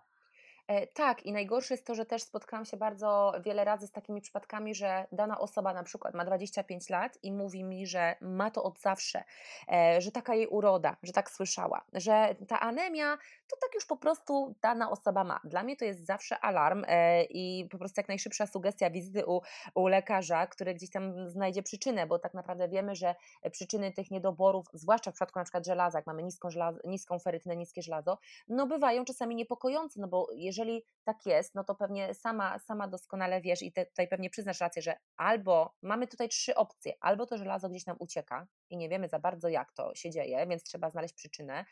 E, tak, i najgorsze jest to, że też spotkałam się bardzo wiele razy z takimi przypadkami, że dana osoba na przykład ma 25 lat i mówi mi, że ma to od zawsze, e, że taka jej uroda, że tak słyszała, że ta anemia to tak już po prostu dana osoba ma. Dla mnie to jest zawsze alarm e, i po prostu jak najszybsza sugestia wizyty u, u lekarza, który gdzieś tam znajdzie przyczynę, bo tak naprawdę wiemy, że przyczyny tych niedoborów, zwłaszcza w przypadku na przykład żelaza, jak mamy niską, żelazo, niską ferytynę, niskie żelazo, no bywają czasami niepokojące, no bo jeżeli jeżeli tak jest, no to pewnie sama, sama doskonale wiesz i te, tutaj pewnie przyznasz rację, że albo mamy tutaj trzy opcje, albo to żelazo gdzieś nam ucieka i nie wiemy za bardzo jak to się dzieje, więc trzeba znaleźć przyczynę,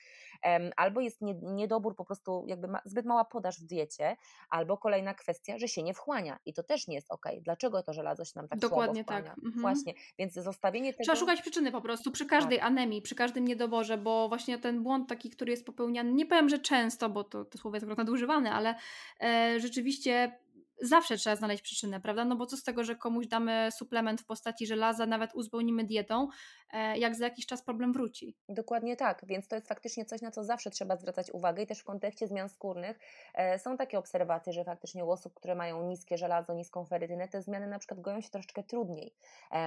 albo jest niedobór po prostu jakby zbyt mała podaż w diecie, albo kolejna kwestia, że się nie wchłania i to też nie jest ok. Dlaczego to żelazo się nam tak
Dokładnie
słabo
tak. Mhm.
Właśnie, więc zostawienie tego...
Trzeba szukać przyczyny po prostu przy każdej tak. anemii, przy każdym niedoborze, bo właśnie ten błąd taki, który jest popełniany, nie powiem, że często, bo to, to słowo jest akurat nadużywane, ale e, rzeczywiście zawsze trzeba znaleźć przyczynę, prawda? No bo co z tego, że komuś damy suplement w postaci żelaza, nawet uzupełnimy dietą, e, jak za jakiś czas problem wróci.
Dokładnie tak, więc to jest faktycznie coś, na co zawsze trzeba zwracać uwagę i też w kontekście zmian skórnych e, są takie obserwacje, że faktycznie u osób, które mają niskie żelazo, niską ferytynę, te zmiany na przykład goją się troszeczkę trudniej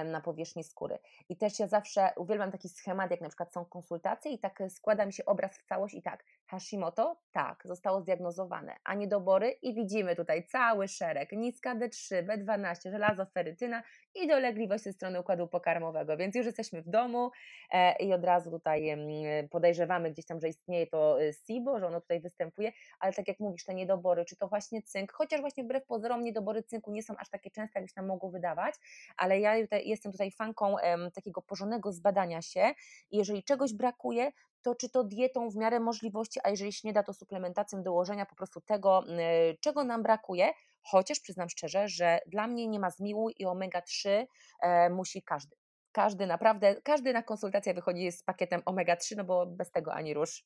na powierzchni skóry. I też ja zawsze uwielbiam taki schemat, jak na przykład są konsultacje i tak składa mi się obraz w całość i tak, Hashimoto? Tak, zostało zdiagnozowane, a niedobory i widzimy tutaj cały szereg, niska D3, B12, żelazo, ferytyna i dolegliwość ze strony układu pokarmowego, więc już jesteśmy w domu e, i od razu tutaj podejrzewamy gdzieś tam, że istnieje to e, SIBO, że ono tutaj występuje, ale tak jak mówisz, te niedobory, czy to właśnie cynk, chociaż właśnie wbrew pozorom niedobory cynku nie są aż takie częste, jakbyś nam mogło wydawać, ale ja tutaj, jestem tutaj fanką takiego porządnego zbadania się i jeżeli czegoś brakuje, to czy to dietą w miarę możliwości, a jeżeli się nie da, to suplementacją dołożenia po prostu tego, y, czego nam brakuje, chociaż przyznam szczerze, że dla mnie nie ma zmiłuj i omega-3 e, musi każdy. Każdy naprawdę, każdy na konsultację wychodzi z pakietem omega-3, no bo bez tego ani rusz.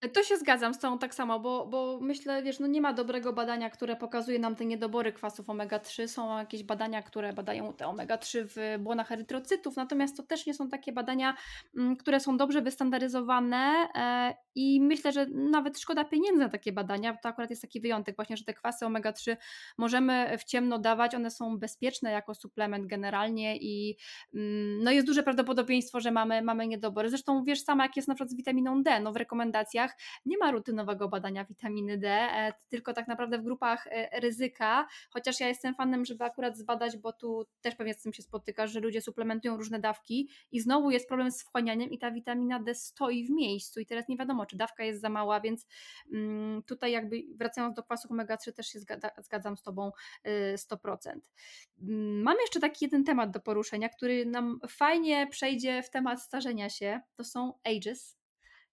To się zgadzam z tą tak samo, bo, bo myślę, wiesz, no nie ma dobrego badania, które pokazuje nam te niedobory kwasów omega-3. Są jakieś badania, które badają te omega-3 w błonach erytrocytów, natomiast to też nie są takie badania, mm, które są dobrze wystandaryzowane e, i myślę, że nawet szkoda pieniędzy na takie badania. To akurat jest taki wyjątek właśnie, że te kwasy omega-3 możemy w ciemno dawać, one są bezpieczne jako suplement generalnie i mm, no jest duże prawdopodobieństwo, że mamy, mamy niedobory. Zresztą wiesz sama, jak jest na przykład z witaminą D, no w rekomendacjach nie ma rutynowego badania witaminy D, e, tylko tak naprawdę w grupach e, ryzyka, chociaż ja jestem fanem, żeby akurat zbadać, bo tu też pewnie z tym się spotykasz, że ludzie suplementują różne dawki i znowu jest problem z wchłanianiem i ta witamina D stoi w miejscu i teraz nie wiadomo, czy dawka jest za mała, więc mm, tutaj jakby wracając do kwasów omega-3 też się zgadzam z Tobą 100%. Y, mm, mam jeszcze taki jeden temat do poruszenia, który nam fajnie przejdzie w temat starzenia się, to są ages,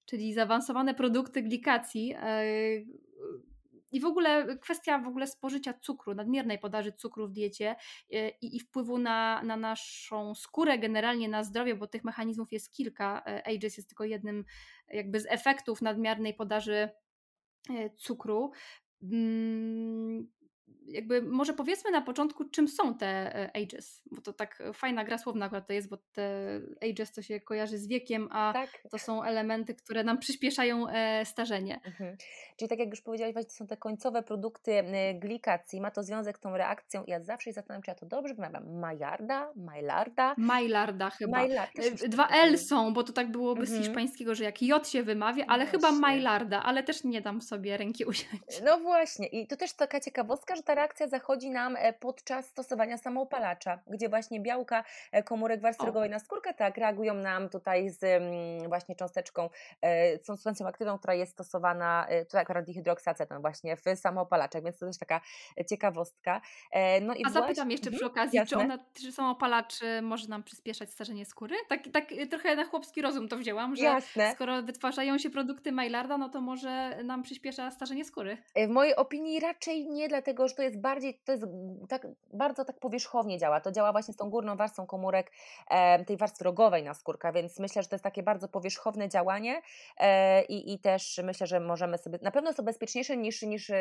czyli zaawansowane produkty glikacji. E, I w ogóle kwestia w ogóle spożycia cukru, nadmiernej podaży cukru w diecie e, i, i wpływu na, na naszą skórę, generalnie na zdrowie, bo tych mechanizmów jest kilka. E, AGES jest tylko jednym jakby z efektów nadmiernej podaży cukru. Jakby może powiedzmy na początku, czym są te e, ages, bo to tak fajna gra słowna akurat to jest, bo te ages to się kojarzy z wiekiem, a tak. to są elementy, które nam przyspieszają e, starzenie. Mhm.
Czyli tak jak już powiedziałaś, to są te końcowe produkty glikacji, ma to związek z tą reakcją ja zawsze się zastanawiam, czy ja to dobrze wymawiam, Majarda, Maillarda?
Maillarda chyba. Maillarda, e, Dwa L są, bo to tak byłoby mhm. z hiszpańskiego, że jak J się wymawia, ale no chyba Maillarda, ale też nie dam sobie ręki usiąść.
No właśnie i to też taka ciekawostka, że ta reakcja zachodzi nam e, podczas stosowania samoopalacza, gdzie właśnie białka e, komórek warstwy rogowej na skórkę tak reagują nam tutaj z mm, właśnie cząsteczką, e, substancją aktywną, która jest stosowana, tutaj akurat dihydroksaceton właśnie w samoopalaczach, więc to też taka ciekawostka.
No i A zapytam jeszcze przy mhm, okazji, Jasne. czy, ona, czy samoopalacz może nam przyspieszać starzenie skóry? Tak, tak trochę na chłopski rozum to wzięłam, że Jasne. skoro wytwarzają się produkty Maillarda, no to może nam przyspiesza starzenie skóry.
W mojej opinii raczej nie, dlatego to jest bardziej, to jest tak, bardzo tak powierzchownie działa. To działa właśnie z tą górną warstwą komórek tej warstwy rogowej na skórka, więc myślę, że to jest takie bardzo powierzchowne działanie e, i, i też myślę, że możemy sobie, na pewno są bezpieczniejsze niż, niż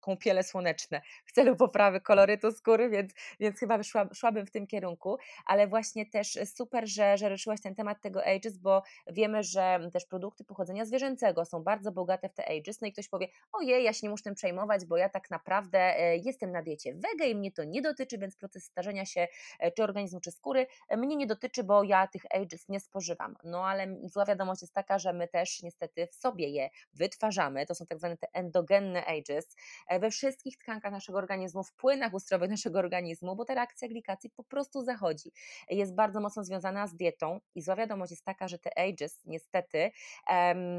kąpiele słoneczne w celu poprawy kolorytu skóry, więc, więc chyba szła, szłabym w tym kierunku, ale właśnie też super, że, że ruszyłaś ten temat tego ages, bo wiemy, że też produkty pochodzenia zwierzęcego są bardzo bogate w te ages, no i ktoś powie, ojej, ja się nie muszę tym przejmować, bo ja tak naprawdę jestem na diecie wege i mnie to nie dotyczy, więc proces starzenia się e, czy organizmu, czy skóry mnie nie dotyczy, bo ja tych ages nie spożywam. No ale zła wiadomość jest taka, że my też niestety w sobie je wytwarzamy, to są tak zwane te endogenne ages, we wszystkich tkankach naszego organizmu, w płynach ustrojowych naszego organizmu, bo ta reakcja glikacji po prostu zachodzi. Jest bardzo mocno związana z dietą i zła wiadomość jest taka, że te ages niestety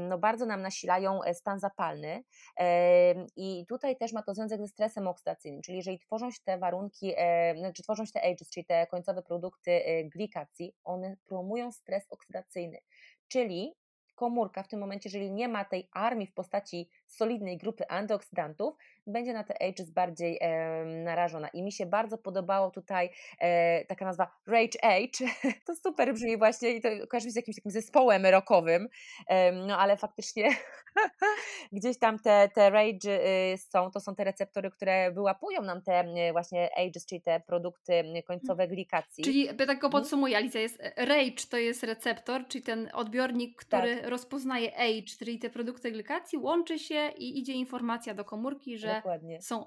no bardzo nam nasilają stan zapalny i tutaj też ma to związek ze stresem oksydację, czyli jeżeli tworzą się te warunki, e, znaczy tworzą się te ages, czyli te końcowe produkty e, glikacji, one promują stres oksydacyjny, czyli komórka w tym momencie, jeżeli nie ma tej armii w postaci solidnej grupy antyoksydantów, będzie na te ages bardziej e, narażona. I mi się bardzo podobało tutaj e, taka nazwa Rage Age. to super brzmi właśnie i to kojarzy mi z jakimś takim zespołem rockowym, e, no ale faktycznie gdzieś tam te, te rage y, są, to są te receptory, które wyłapują nam te y, właśnie ages, czyli te produkty końcowe glikacji.
Czyli tak go mhm. podsumuję, Alicja, jest e, rage to jest receptor, czyli ten odbiornik, który tak. rozpoznaje age, czyli te produkty glikacji, łączy się i idzie informacja do komórki, że Dokładnie. są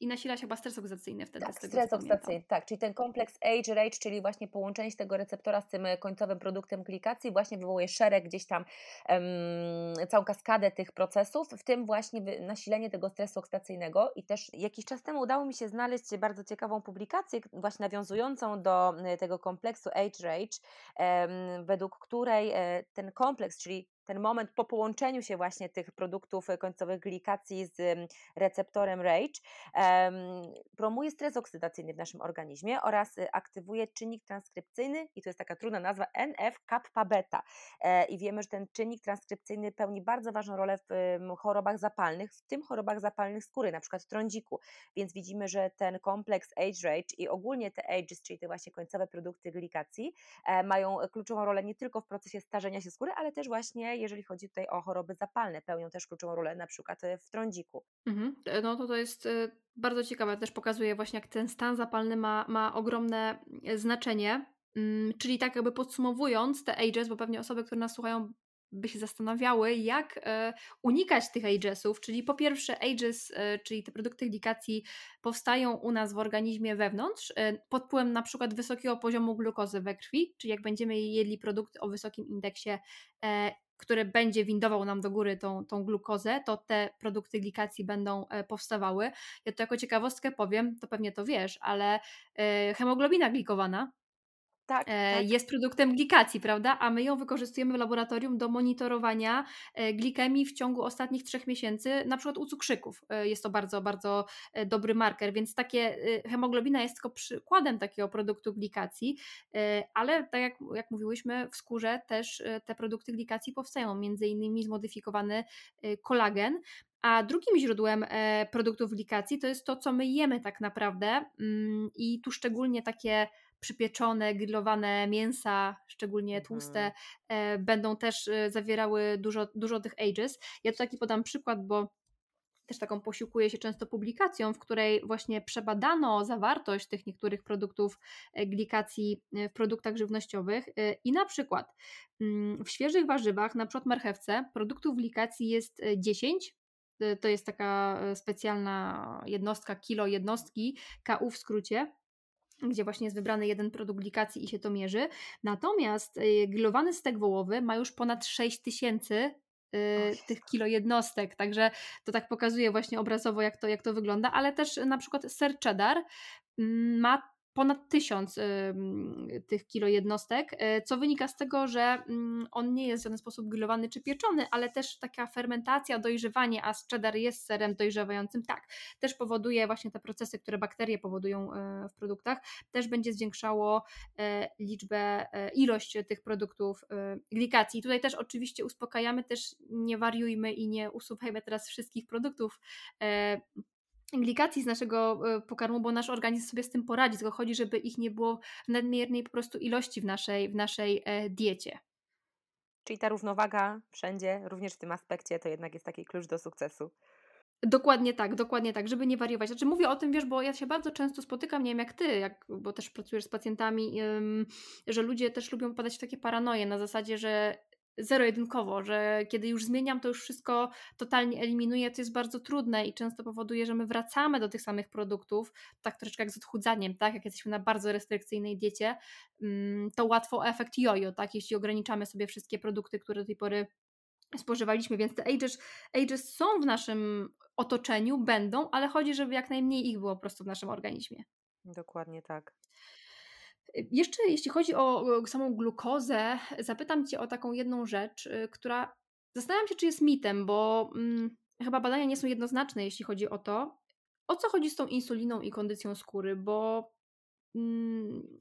i nasila się chyba stres oksydacyjny wtedy.
Tak, stres oksydacyjny, tak, czyli ten kompleks age rage, czyli właśnie połączenie tego receptora z tym e, końcowym produktem klikacji właśnie wywołuje szereg gdzieś tam, um, całą kaskadę tych procesów, w tym właśnie nasilenie tego stresu oksydacyjnego i też jakiś czas temu udało mi się znaleźć bardzo ciekawą publikację właśnie nawiązującą do e, tego kompleksu age rage, um, według której e, ten kompleks, czyli ten moment po połączeniu się właśnie tych produktów e, końcowych glikacji z receptorem RAGE promuje stres oksydacyjny w naszym organizmie oraz e, aktywuje czynnik transkrypcyjny i to jest taka trudna nazwa NF-kappa beta. E, i wiemy, że ten czynnik transkrypcyjny pełni bardzo ważną rolę w chorobach zapalnych, w tym chorobach zapalnych skóry, na przykład trądziku, więc widzimy, że ten kompleks age rage i ogólnie te ages, czyli te właśnie końcowe produkty glikacji mają kluczową rolę nie tylko w procesie starzenia się skóry, ale też właśnie jeżeli chodzi tutaj o choroby zapalne, pełnią też kluczową rolę na przykład e, w trądziku.
Mhm. E, no to to jest e, bardzo ciekawe, też pokazuje właśnie jak ten stan zapalny ma, ma ogromne znaczenie, mm, czyli tak jakby podsumowując te ages, bo pewnie osoby, które nas słuchają by się zastanawiały, jak unikać tych agesów, czyli po pierwsze ages, czyli te produkty glikacji powstają u nas w organizmie wewnątrz pod wpływem na przykład wysokiego poziomu glukozy we krwi, czyli jak będziemy jedli produkty o wysokim indeksie który będzie windował nam do góry tą, tą glukozę, to te produkty glikacji będą powstawały. Ja to jako ciekawostkę powiem, to pewnie to wiesz, ale hemoglobina glikowana tak, e, tak. jest produktem glikacji, prawda? A my ją wykorzystujemy w laboratorium do monitorowania e, glikemii w ciągu ostatnich trzech miesięcy, na przykład u cukrzyków. E, jest to bardzo, bardzo dobry marker, więc takie hemoglobina jest tylko przykładem takiego produktu glikacji, ale tak jak, jak mówiłyśmy, w skórze też te produkty glikacji powstają, między innymi zmodyfikowany kolagen, a drugim źródłem produktów glikacji to jest to, co my jemy tak naprawdę mm, i tu szczególnie takie przypieczone, grillowane mięsa, szczególnie tłuste, mhm. e, będą też e, zawierały dużo, dużo tych ages. Ja tu taki podam przykład, bo też taką posiłkuję się często publikacją, w której właśnie przebadano zawartość tych niektórych produktów e, glikacji w produktach żywnościowych i na przykład mm, w świeżych warzywach, na przykład marchewce, produktów glikacji jest 10, to jest taka specjalna jednostka, kilo jednostki, KU w skrócie, gdzie właśnie jest wybrany jeden produkt glikacji i się to mierzy. Natomiast y, grillowany stek wołowy ma już ponad 6 tysięcy y, tych kilo jednostek, także to tak pokazuje właśnie obrazowo jak to, jak to wygląda, ale też na przykład ser cheddar mm, ma ponad tysiąc tych kilo jednostek, y, co wynika z tego, że mm, on nie jest w żaden sposób grillowany czy pieczony, ale też taka fermentacja, dojrzewanie, a cheddar jest serem dojrzewającym, tak, też powoduje właśnie te procesy, które bakterie powodują y, w produktach, też będzie zwiększało y, liczbę, ilość tych produktów glikacji. Tutaj też oczywiście uspokajamy, też nie wariujmy i nie usuwajmy teraz wszystkich produktów glikacji z naszego e, pokarmu, bo nasz organizm sobie z tym poradzi, tylko chodzi, żeby ich nie było w nadmiernej po prostu ilości w naszej, w naszej e, diecie.
Czyli ta równowaga wszędzie, również w tym aspekcie, to jednak jest taki klucz do sukcesu.
Dokładnie tak, dokładnie tak, żeby nie wariować. Znaczy mówię o tym, wiesz, bo ja się bardzo często spotykam, nie wiem jak ty, jak, bo też pracujesz z pacjentami, ym, że ludzie też lubią popadać w takie paranoje na zasadzie, że zero-jedynkowo, że kiedy już zmieniam, to już wszystko totalnie eliminuję, to jest bardzo trudne i często powoduje, że my wracamy do tych samych produktów, tak troszeczkę jak z odchudzaniem, tak, jak jesteśmy na bardzo restrykcyjnej diecie, mm, to łatwo efekt jojo, tak, jeśli ograniczamy sobie wszystkie produkty, które do tej pory spożywaliśmy, więc te ages, ages są w naszym otoczeniu, będą, ale chodzi, żeby jak najmniej ich było po prostu w naszym organizmie.
Dokładnie tak.
Jeszcze jeśli chodzi o samą glukozę, zapytam Cię o taką jedną rzecz, y, która zastanawiam się, czy jest mitem, bo hmm, chyba badania nie są jednoznaczne, jeśli chodzi o to. O co chodzi z tą insuliną i kondycją skóry? Bo hmm,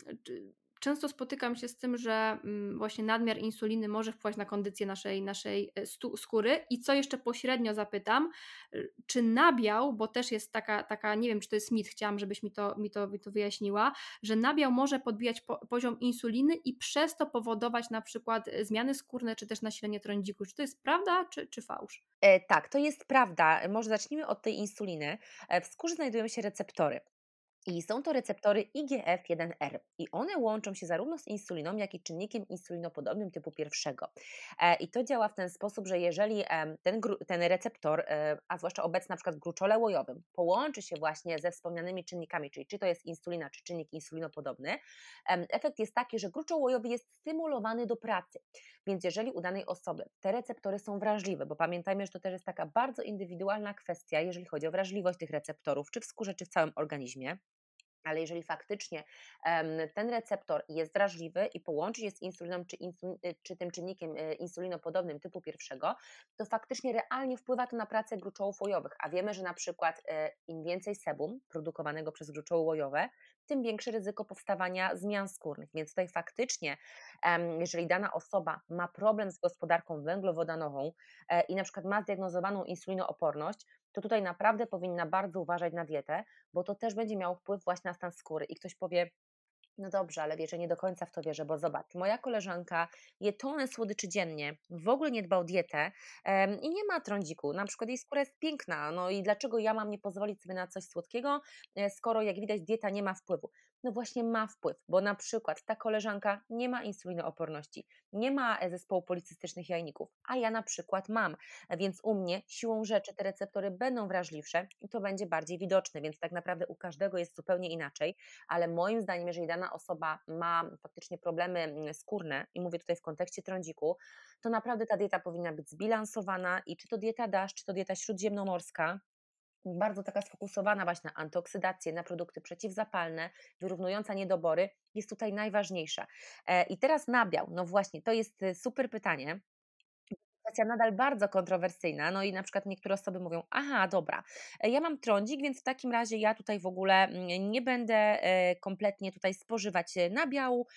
często spotykam się z tym, że mm, właśnie nadmiar insuliny może wpływać na kondycję naszej, naszej e, skóry. I co jeszcze pośrednio zapytam, y, czy nabiał, bo też jest taka, taka nie wiem, czy to jest mit, chciałam, żebyś mi to, mi to, mi to wyjaśniła, że nabiał może podbijać po, poziom insuliny i przez to powodować na przykład e, zmiany skórne, czy też nasilenie trądziku. Czy to jest prawda, czy, czy fałsz?
E, tak, to jest prawda. Może zacznijmy od tej insuliny. E, w skórze znajdują się receptory. I są to receptory IGF-1R i one łączą się zarówno z insuliną, jak i czynnikiem insulinopodobnym typu pierwszego. E, I to działa w ten sposób, że jeżeli ten, ten receptor, e, a zwłaszcza obecny na przykład w gruczole łojowym, połączy się właśnie ze wspomnianymi czynnikami, czyli czy to jest insulina, czy czynnik insulinopodobny, efekt jest taki, że gruczoł łojowy jest stymulowany do pracy. Więc jeżeli u danej osoby te receptory są wrażliwe, bo pamiętajmy, że to też jest taka bardzo indywidualna kwestia, jeżeli chodzi o wrażliwość tych receptorów, czy w skórze, czy w całym organizmie, ale jeżeli faktycznie ten receptor jest wrażliwy i połączy się z insuliną czy, y, czy tym czynnikiem y, insulinopodobnym typu pierwszego, to faktycznie realnie wpływa to na pracę gruczołów łojowych. A wiemy, że na przykład e, im więcej sebum produkowanego przez gruczoły łojowe, tym większe ryzyko powstawania zmian skórnych. Więc tutaj faktycznie, jeżeli dana osoba ma problem z gospodarką węglowodanową e, i na przykład ma zdiagnozowaną insulinooporność, to tutaj naprawdę powinna bardzo uważać na dietę, bo to też będzie miało wpływ właśnie na stan skóry. I ktoś powie, no dobrze, ale wiesz, nie do końca w to wierzę, bo zobacz, moja koleżanka je tonę słodyczy dziennie, w ogóle nie dba o dietę um, i nie ma trądziku, na przykład jej skóra jest piękna, no i dlaczego ja mam nie pozwolić sobie na coś słodkiego, e, skoro jak widać dieta nie ma wpływu no właśnie ma wpływ, bo na przykład ta koleżanka nie ma insulinooporności, nie ma e, zespołu policystycznych jajników, a ja na przykład mam, więc u mnie siłą rzeczy te receptory będą wrażliwsze i to będzie bardziej widoczne, więc tak naprawdę u każdego jest zupełnie inaczej, ale moim zdaniem, jeżeli dana osoba ma faktycznie problemy mm, skórne i mówię tutaj w kontekście trądziku, to naprawdę ta dieta powinna być zbilansowana i czy to dieta DASH, czy to dieta śródziemnomorska, bardzo taka sfokusowana właśnie na antyoksydację, na produkty przeciwzapalne, wyrównująca niedobory, jest tutaj najważniejsza. E, I teraz nabiał, no właśnie, to jest y, super pytanie, kwestia nadal bardzo kontrowersyjna. No i na przykład niektóre osoby mówią: Aha, dobra, e, ja mam trądzik, więc w takim razie ja tutaj w ogóle mm, nie będę e, kompletnie tutaj spożywać nabiału,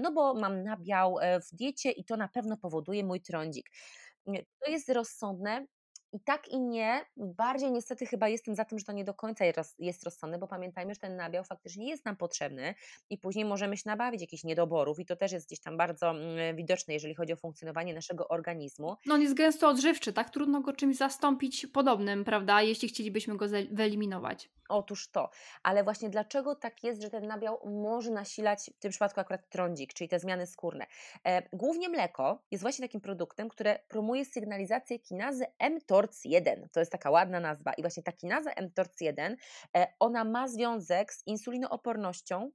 no bo mam nabiał w diecie i to na pewno powoduje mój trądzik. To jest rozsądne, i tak i nie, bardziej niestety chyba jestem za tym, że to nie do końca jest rozsądne, bo pamiętajmy, że ten nabiał faktycznie jest nam potrzebny i później możemy się nabawić jakichś niedoborów i to też jest gdzieś tam bardzo mm, widoczne, jeżeli chodzi o funkcjonowanie naszego organizmu.
No on jest gęsto odżywczy, tak? Trudno go czymś zastąpić podobnym, prawda? Jeśli chcielibyśmy go wyeliminować.
Otóż to, ale właśnie dlaczego tak jest, że ten nabiał może nasilać, w tym przypadku akurat trądzik, czyli te zmiany skórne? E, głównie mleko jest właśnie takim produktem, które promuje sygnalizację kinazy mTORC1. To jest taka ładna nazwa i właśnie ta kinaza mTORC1, e, ona ma związek z insulinoopornością,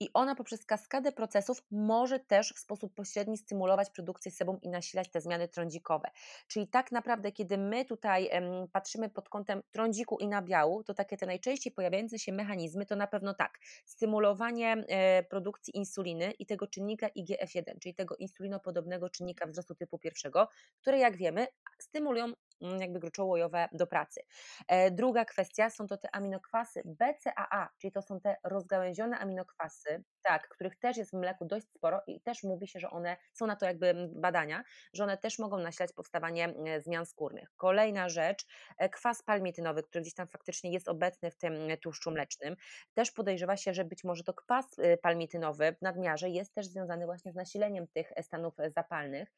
i ona poprzez kaskadę procesów może też w sposób pośredni stymulować produkcję sebum i nasilać te zmiany trądzikowe. Czyli tak naprawdę, kiedy my tutaj patrzymy pod kątem trądziku i nabiału, to takie te najczęściej pojawiające się mechanizmy to na pewno tak, stymulowanie e, produkcji insuliny i tego czynnika IGF-1, czyli tego insulinopodobnego czynnika wzrostu typu pierwszego, które jak wiemy stymulują jakby gruczołojowe do pracy. E, druga kwestia są to te aminokwasy BCAA, czyli to są te rozgałęzione aminokwasy, tak, których też jest w mleku dość sporo i też mówi się, że one, są na to jakby mm, badania, że one też mogą nasilać powstawanie mm, zmian skórnych. Kolejna rzecz, e, kwas palmitynowy, który gdzieś tam faktycznie jest obecny w tym tłuszczu mlecznym. Też podejrzewa się, że być może to kwas palmitynowy w nadmiarze jest też związany właśnie z nasileniem tych stanów zapalnych.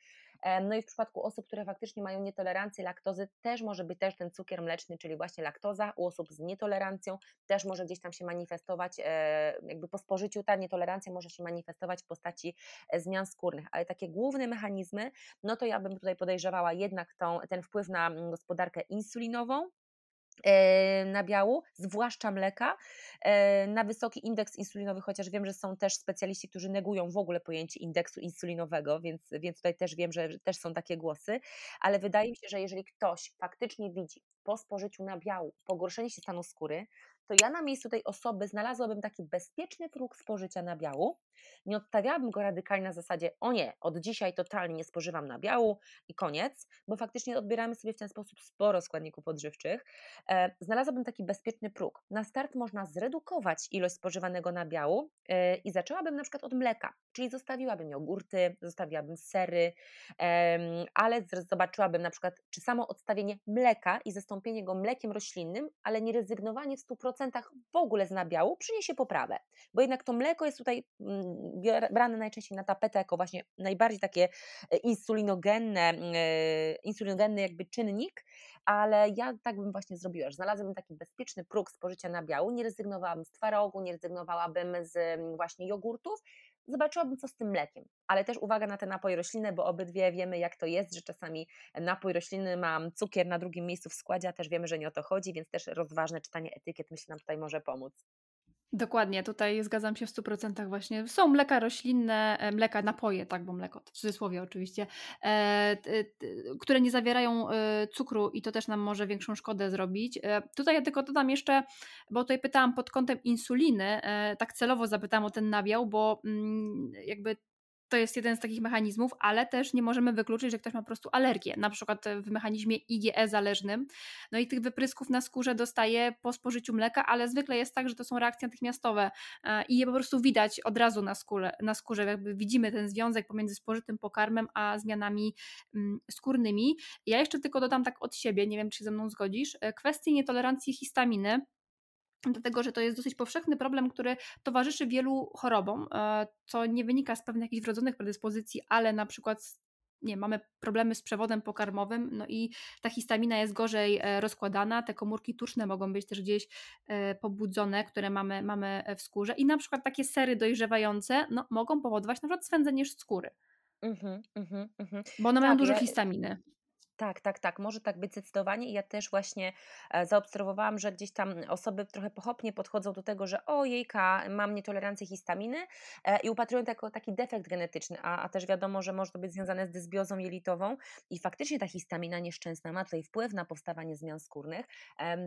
No i w przypadku osób, które faktycznie mają nietolerancję laktozy, też może być też ten cukier mleczny, czyli właśnie laktoza. U osób z nietolerancją też może gdzieś tam się manifestować, jakby po spożyciu ta nietolerancja może się manifestować w postaci zmian skórnych, ale takie główne mechanizmy, no to ja bym tutaj podejrzewała jednak tą, ten wpływ na mm, gospodarkę insulinową, E, nabiału, zwłaszcza mleka, e, na wysoki indeks insulinowy, chociaż wiem, że są też specjaliści, którzy negują w ogóle pojęcie indeksu insulinowego, więc, więc tutaj też wiem, że też są takie głosy, ale wydaje mi się, że jeżeli ktoś faktycznie widzi po spożyciu nabiału pogorszenie się stanu skóry, to ja na miejscu tej osoby znalazłabym taki bezpieczny próg spożycia nabiału. Nie odstawiałabym go radykalnie na zasadzie, o nie, od dzisiaj totalnie nie spożywam nabiału i koniec, bo faktycznie odbieramy sobie w ten sposób sporo składników odżywczych. E, znalazłabym taki bezpieczny próg. Na start można zredukować ilość spożywanego nabiału e, i zaczęłabym na przykład od mleka, czyli zostawiłabym jogurty, zostawiłabym sery, ale zobaczyłabym na przykład, czy samo odstawienie mleka i zastąpienie go mlekiem roślinnym, ale nie rezygnowanie w 100% w ogóle z nabiału przyniesie poprawę, bo jednak to mleko jest tutaj mm, brane najczęściej na tapetę jako właśnie najbardziej takie e, insulinogenne, e, insulinogenny jakby czynnik, ale ja tak bym właśnie zrobiła, że znalazłabym taki bezpieczny próg spożycia nabiału, nie rezygnowałabym z twarogu, nie rezygnowałabym z właśnie jogurtów, zobaczyłabym co z tym mlekiem, ale też uwaga na te napoje roślinne, bo obydwie wiemy jak to jest, że czasami napój roślinny ma cukier na drugim miejscu w składzie, a też wiemy, że nie o to chodzi, więc też rozważne czytanie etykiet myślę nam tutaj może pomóc.
Dokładnie, tutaj zgadzam się w 100% właśnie. Są mleka roślinne, e, mleka, napoje, tak, bo mleko, w cudzysłowie oczywiście, e, które nie zawierają e, cukru i to też nam może większą szkodę zrobić. E, tutaj ja tylko dodam jeszcze, bo tutaj pytałam pod kątem insuliny, e, tak celowo zapytałam o ten nabiał, bo mm, jakby to jest jeden z takich mechanizmów, ale też nie możemy wykluczyć, że ktoś ma po prostu alergię, na przykład w mechanizmie IgE zależnym. No i tych wyprysków na skórze dostaje po spożyciu mleka, ale zwykle jest tak, że to są reakcje natychmiastowe e, i je po prostu widać od razu na skórze, na skórze jakby widzimy ten związek pomiędzy spożytym pokarmem a zmianami mm, skórnymi. Ja jeszcze tylko dodam tak od siebie, nie wiem czy ze mną zgodzisz, e, kwestii nietolerancji histaminy dlatego że to jest dosyć powszechny problem, który towarzyszy wielu chorobom, e, co nie wynika z pewnych jakichś wrodzonych predyspozycji, ale na przykład nie, mamy problemy z przewodem pokarmowym, no i ta histamina jest gorzej e, rozkładana, te komórki tuczne mogą być też gdzieś e, pobudzone, które mamy, mamy w skórze i na przykład takie sery dojrzewające no, mogą powodować na przykład swędzenie skóry. Mm-hmm, mm-hmm. Bo one tak, mają dużo ja... histaminy.
Tak, tak, tak, może tak być zdecydowanie. I ja też właśnie e, zaobserwowałam, że gdzieś tam osoby trochę pochopnie podchodzą do tego, że o jejka, mam nietolerancję histaminy e, i upatrują to jako taki defekt genetyczny, a, a też wiadomo, że może to być związane z dysbiozą jelitową. I faktycznie ta histamina nieszczęsna ma tutaj wpływ na powstawanie zmian skórnych,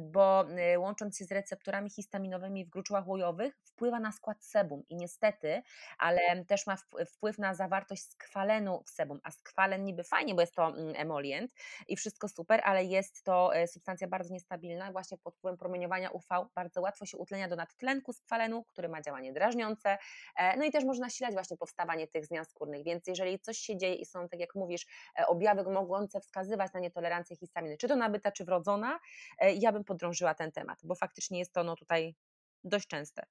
bo e, łącząc się z receptorami histaminowymi w gruczołach łojowych wpływa na skład sebum. I niestety, ale też ma wpływ na zawartość skwalenu w sebum, a skwalen niby fajnie, bo jest to mm, emolient, i wszystko super, ale jest to e, substancja bardzo niestabilna, właśnie pod wpływem promieniowania UV bardzo łatwo się utlenia do nadtlenku skwalenu, który ma działanie drażniące, e, no i też można nasilać właśnie powstawanie tych zmian skórnych, więc jeżeli coś się dzieje i są, tak jak mówisz, e, objawy mogące wskazywać na nietolerancję histaminy, czy to nabyta, czy wrodzona, ja bym podrążyła ten temat, bo faktycznie jest to no tutaj dość częste.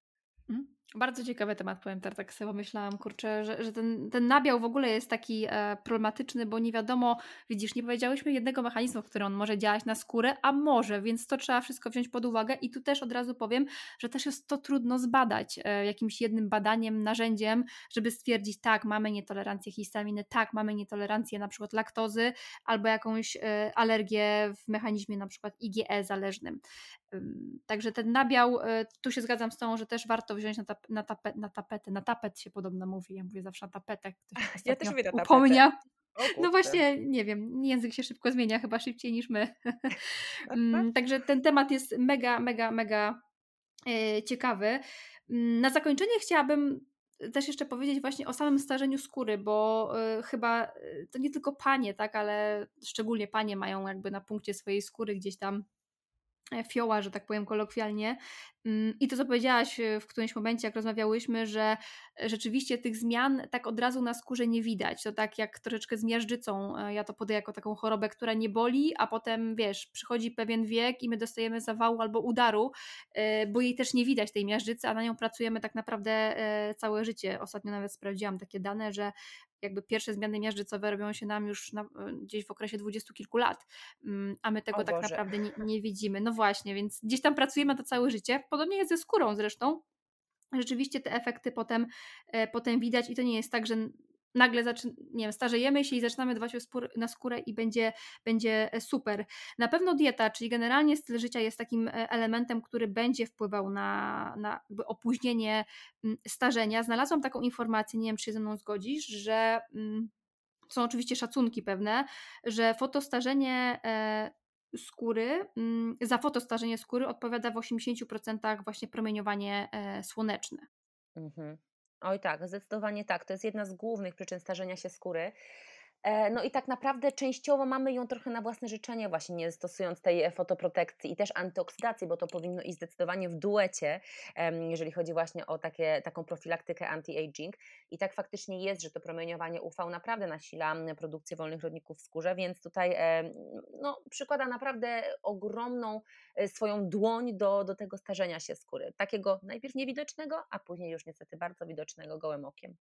Mhm. Bardzo ciekawy temat, powiem tak, tak sobie pomyślałam, kurczę, że, że ten, ten nabiał w ogóle jest taki e, problematyczny, bo nie wiadomo, widzisz, nie powiedziałyśmy jednego mechanizmu, który on może działać na skórę, a może, więc to trzeba wszystko wziąć pod uwagę i tu też od razu powiem, że też jest to trudno zbadać e, jakimś jednym badaniem, narzędziem, żeby stwierdzić, tak, mamy nietolerancję histaminy, tak, mamy nietolerancję na przykład laktozy albo jakąś e, alergię w mechanizmie na przykład IgE zależnym. Także ten nabiał, e, tu się zgadzam z tą, że też warto wziąć na, tap, na, tapet, na tapetę, na tapet się podobno mówi, ja mówię zawsze na tapetę.
Ja też mówię na tapetę.
Upomnia. No właśnie, nie wiem, język się szybko zmienia, chyba szybciej niż my. Mm, także ten temat jest mega, mega, mega e, ciekawy. Mm, na zakończenie chciałabym też jeszcze powiedzieć właśnie o samym starzeniu skóry, bo y, chyba y, to nie tylko panie, tak, ale szczególnie panie mają jakby na punkcie swojej skóry gdzieś tam E, fioła, że tak powiem kolokwialnie, I to, co powiedziałaś e, w którymś momencie, jak rozmawiałyśmy, że e, rzeczywiście tych zmian tak od razu na skórze nie widać. To tak jak troszeczkę z miażdżycą. E, ja to podaję jako taką chorobę, która nie boli, a potem wiesz, przychodzi pewien wiek i my dostajemy zawału albo udaru, bo jej też nie widać tej miażdżycy, a na nią pracujemy tak naprawdę całe życie. Ostatnio nawet sprawdziłam takie dane, że jakby pierwsze zmiany miażdżycowe robią się nam już na, gdzieś w okresie dwudziestu kilku lat, mm, a my tego tak naprawdę nie, nie widzimy. No właśnie, więc gdzieś tam pracujemy to całe życie. Podobnie jest ze skórą zresztą. Rzeczywiście te efekty potem, e, potem widać i to nie jest tak, że nagle zaczyn- nie wiem, starzejemy się i zaczynamy dbać na skórę i będzie, będzie e, super. Na pewno dieta, czyli generalnie styl życia jest takim e, elementem, który będzie wpływał na, na opóźnienie starzenia. Znalazłam taką informację, nie wiem czy się ze mną zgodzisz, że mm, są oczywiście szacunki pewne, że fotostarzenie skóry, mm, za fotostarzenie skóry odpowiada w 80% właśnie promieniowanie e, słoneczne.
Mhm. Oj tak, zdecydowanie tak. To jest jedna z głównych przyczyn starzenia się skóry. E, no i tak naprawdę częściowo mamy ją trochę na własne życzenie, właśnie nie stosując tej e, fotoprotekcji i też antyoksydacji, bo to powinno iść zdecydowanie w duecie, jeżeli chodzi właśnie o takie, taką profilaktykę anti-aging. I tak faktycznie jest, że to promieniowanie UV naprawdę nasila produkcję wolnych rodników w skórze, więc tutaj no, przykłada naprawdę ogromną e, swoją dłoń do, do tego starzenia się skóry. Takiego najpierw niewidocznego, a później już niestety bardzo widocznego gołym okiem.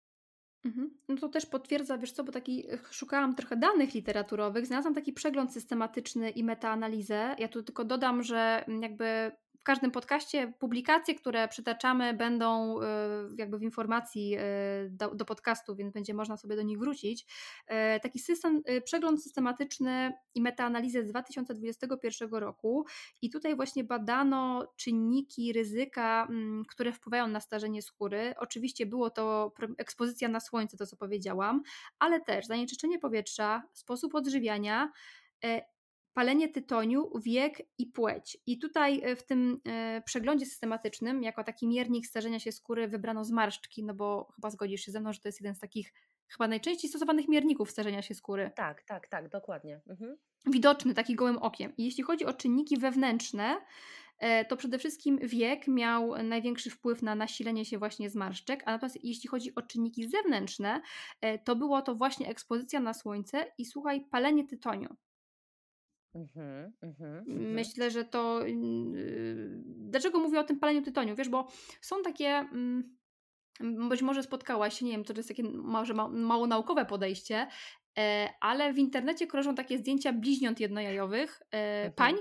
Mhm. No to też potwierdza, wiesz co, bo taki szukałam trochę danych literaturowych, znalazłam taki przegląd systematyczny i metaanalizę. Ja tu tylko dodam, że mm, jakby każdym podcaście publikacje, które przytaczamy, będą y, jakby w informacji y, do, do, podcastu, więc będzie można sobie do nich wrócić. Y, taki system, przegląd systematyczny i metaanalizę z 2021 roku i tutaj właśnie badano czynniki ryzyka, mm, które wpływają na starzenie skóry. Oczywiście było to ekspozycja na słońce, to co powiedziałam, ale też zanieczyszczenie powietrza, sposób odżywiania palenie tytoniu, wiek i płeć. I tutaj e, w tym e, przeglądzie systematycznym, jako taki miernik starzenia się skóry, wybrano zmarszczki, no bo chyba zgodzisz się ze mną, że to jest jeden z takich chyba najczęściej stosowanych mierników starzenia się skóry.
Tak, tak, tak, dokładnie. Mhm.
Widoczny, taki gołym okiem. I jeśli chodzi o czynniki wewnętrzne, e, to przede wszystkim wiek miał największy wpływ na nasilenie się właśnie zmarszczek, a natomiast jeśli chodzi o czynniki zewnętrzne, to było to właśnie ekspozycja na słońce i słuchaj, palenie tytoniu. Mhm, mhm, mhm. Myślę, że to. Yy, dlaczego mówię o tym paleniu tytoniu? Wiesz, bo są takie. Yy, być może spotkałaś się, nie wiem, to jest takie może ma, mało naukowe podejście, e, ale w internecie krążą takie zdjęcia bliźniąt jednojajowych, e, pań,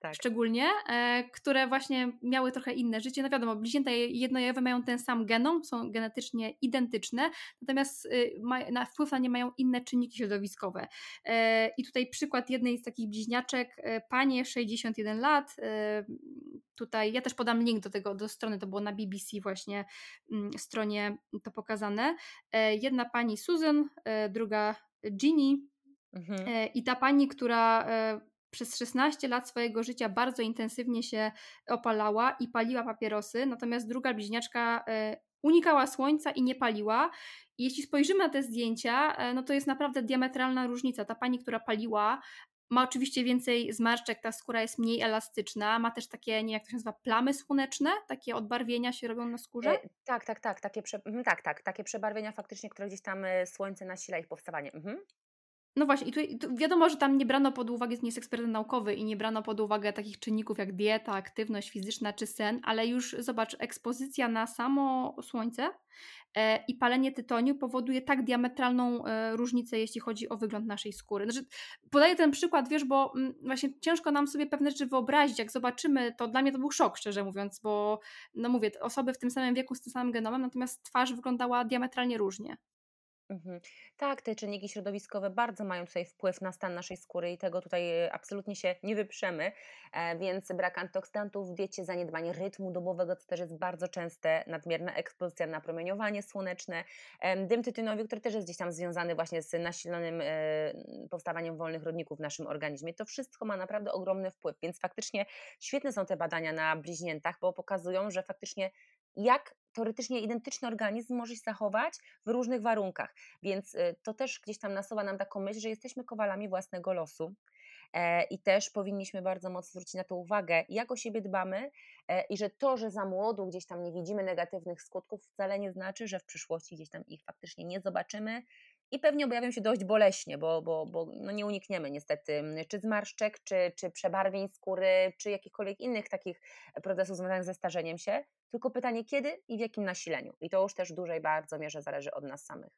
tak. szczególnie, e, które właśnie miały trochę inne życie. No wiadomo, bliźnięta jednojajowe mają ten sam genom, są genetycznie identyczne, natomiast y, ma, na, wpływ na nie mają inne czynniki środowiskowe. E, I tutaj przykład jednej z takich bliźniaczek, e, panie 61 lat, tutaj ja też podam link do tego, do strony, to było na BBC właśnie mm, stronie to pokazane. Jedna pani Susan, druga Ginny, Mhm. I ta pani, która przez 16 lat swojego życia bardzo intensywnie się opalała i paliła papierosy, natomiast druga bliźniaczka e, unikała słońca i nie paliła. I jeśli spojrzymy na te zdjęcia, e, no to jest naprawdę diametralna różnica. Ta pani, która paliła, ma oczywiście więcej zmarszczek, ta skóra jest mniej elastyczna, ma też takie, nie jak to się nazywa, plamy słoneczne, takie odbarwienia się robią na skórze? E,
tak, tak, tak, takie prze, mhm, tak, tak, takie przebarwienia faktycznie, które gdzieś tam słońce nasila ich powstawanie. Mhm.
No właśnie, i tu, tu wiadomo, że tam nie brano pod uwagę, nie jest ekspert naukowy i nie brano pod uwagę takich czynników jak dieta, aktywność fizyczna czy sen, ale już zobacz, ekspozycja na samo słońce e, i palenie tytoniu powoduje tak diametralną e, różnicę, jeśli chodzi o wygląd naszej skóry. Znaczy, podaję ten przykład, wiesz, bo m, mm, właśnie ciężko nam sobie pewne rzeczy wyobrazić. Jak zobaczymy, to dla mnie to był szok, szczerze mówiąc, bo no mówię, osoby w tym samym wieku z tym samym genomem, natomiast twarz wyglądała diametralnie różnie.
Mhm. Tak, te czynniki środowiskowe bardzo mają tutaj wpływ na stan naszej skóry i tego tutaj e, absolutnie się nie wyprzemy, e, więc brak antyoksydantów w diecie, zaniedbanie rytmu dobowego, co też jest bardzo częste, nadmierna ekspozycja na promieniowanie słoneczne, dym tytoniowy, który też jest gdzieś tam związany właśnie z nasilonym e, powstawaniem wolnych rodników w naszym organizmie. To wszystko ma naprawdę ogromny wpływ, więc faktycznie świetne są te badania na bliźniętach, bo pokazują, że faktycznie jak teoretycznie identyczny organizm może się zachować w różnych warunkach. Więc y, to też gdzieś tam nasuwa nam taką myśl, że jesteśmy kowalami własnego losu. e, i też powinniśmy bardzo mocno zwrócić na to uwagę, jak o siebie dbamy e, i że to, że za młodu gdzieś tam nie widzimy negatywnych skutków, wcale nie znaczy, że w przyszłości gdzieś tam ich faktycznie nie zobaczymy i pewnie objawią się dość boleśnie, bo, bo, bo no nie unikniemy niestety czy zmarszczek, czy, czy przebarwień skóry, czy jakichkolwiek innych takich procesów związanych ze starzeniem się, tylko pytanie kiedy i w jakim nasileniu. I to już też w dużej bardzo mierze zależy od nas samych.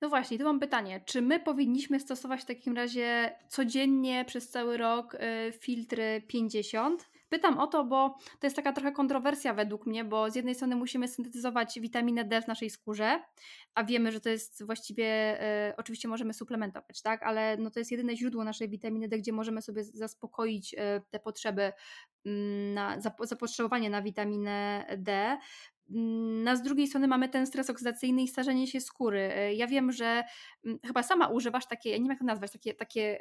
No właśnie, tu mam pytanie. Czy my powinniśmy stosować w takim razie codziennie przez cały rok y, filtry 50? Pytam o to, bo to jest taka trochę kontrowersja według mnie, bo z jednej strony musimy syntetyzować witaminę D w naszej skórze, a wiemy, że to jest właściwie, y, oczywiście możemy suplementować, tak, ale no to jest jedyne źródło naszej witaminy D, gdzie możemy sobie zaspokoić y, te potrzeby, mm, na zapotrzebowanie na witaminę D. Mm, z drugiej strony mamy ten stres oksydacyjny i starzenie się skóry. E, ja wiem, że mm, chyba sama używasz takie, nie wiem jak to nazwać, takie, takie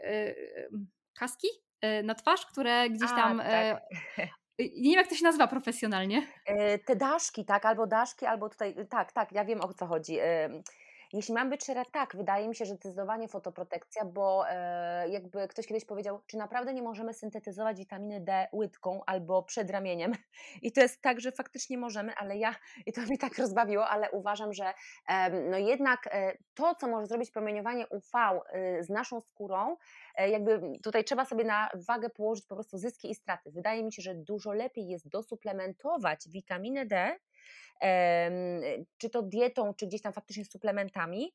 kaski na twarz, które gdzieś tam. A, tak. Nie wiem, jak to się nazywa profesjonalnie.
Te daszki, tak, albo daszki, albo tutaj, tak, tak, ja wiem o co chodzi. Jeśli mam być szczera, tak, wydaje mi się, że zdecydowanie fotoprotekcja, bo e, jakby ktoś kiedyś powiedział, czy naprawdę nie możemy syntetyzować witaminy D łydką albo przed ramieniem. I to jest tak, że faktycznie możemy, ale ja, i to mnie tak rozbawiło, ale uważam, że no jednak e, to, co może zrobić promieniowanie UV e, z naszą skórą, jakby tutaj trzeba sobie na wagę położyć po prostu zyski i straty. Wydaje mi się, że dużo lepiej jest dosuplementować witaminę D, czy to dietą, czy gdzieś tam faktycznie suplementami,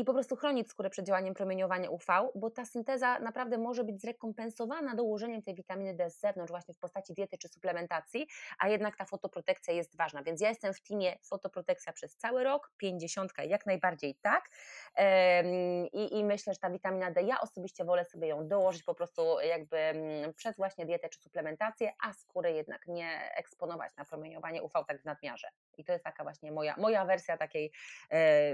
i po prostu chronić skórę przed działaniem promieniowania UV, bo ta synteza naprawdę może być zrekompensowana dołożeniem tej witaminy D z zewnątrz, właśnie w postaci diety czy suplementacji, a jednak ta fotoprotekcja jest ważna. Więc ja jestem w teamie fotoprotekcja przez cały rok, 50 jak najbardziej tak. I, I myślę, że ta witamina D, ja osobiście wolę sobie ją dołożyć po prostu jakby mm, przez właśnie dietę czy suplementację, a skórę jednak nie eksponować na promieniowanie UV tak w nadmiarze. I to jest taka właśnie moja, moja wersja takiej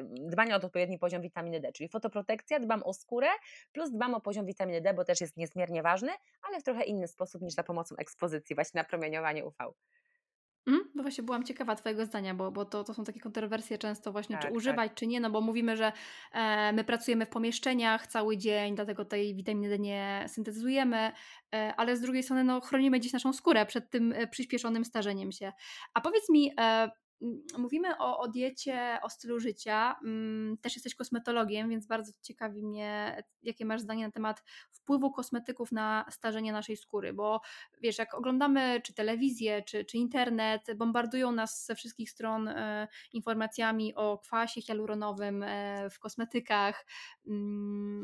dbania o odpowiedni poziom witaminy D, czyli fotoprotekcja, dbam o skórę, plus dbam o poziom witaminy D, bo też jest niezmiernie ważny, ale w trochę inny sposób niż za pomocą ekspozycji właśnie na promieniowanie UV.
Mm, no właśnie byłam ciekawa Twojego zdania, bo, bo to, to są takie kontrowersje często właśnie, tak, czy tak. używać, tak. czy nie, no bo mówimy, że e, my pracujemy w pomieszczeniach cały dzień, dlatego tej witaminy D nie syntetyzujemy, e, ale z drugiej strony no, chronimy gdzieś naszą skórę przed tym e, przyspieszonym starzeniem się. A powiedz mi, e, Mówimy o, o diecie, o stylu życia. Mm, też jesteś kosmetologiem, więc bardzo ciekawi mnie, jakie masz zdanie na temat wpływu kosmetyków na starzenie naszej skóry, bo wiesz, jak oglądamy czy telewizję, czy, czy internet, bombardują nas ze wszystkich stron e, informacjami o kwasie hialuronowym e, w kosmetykach. Mm,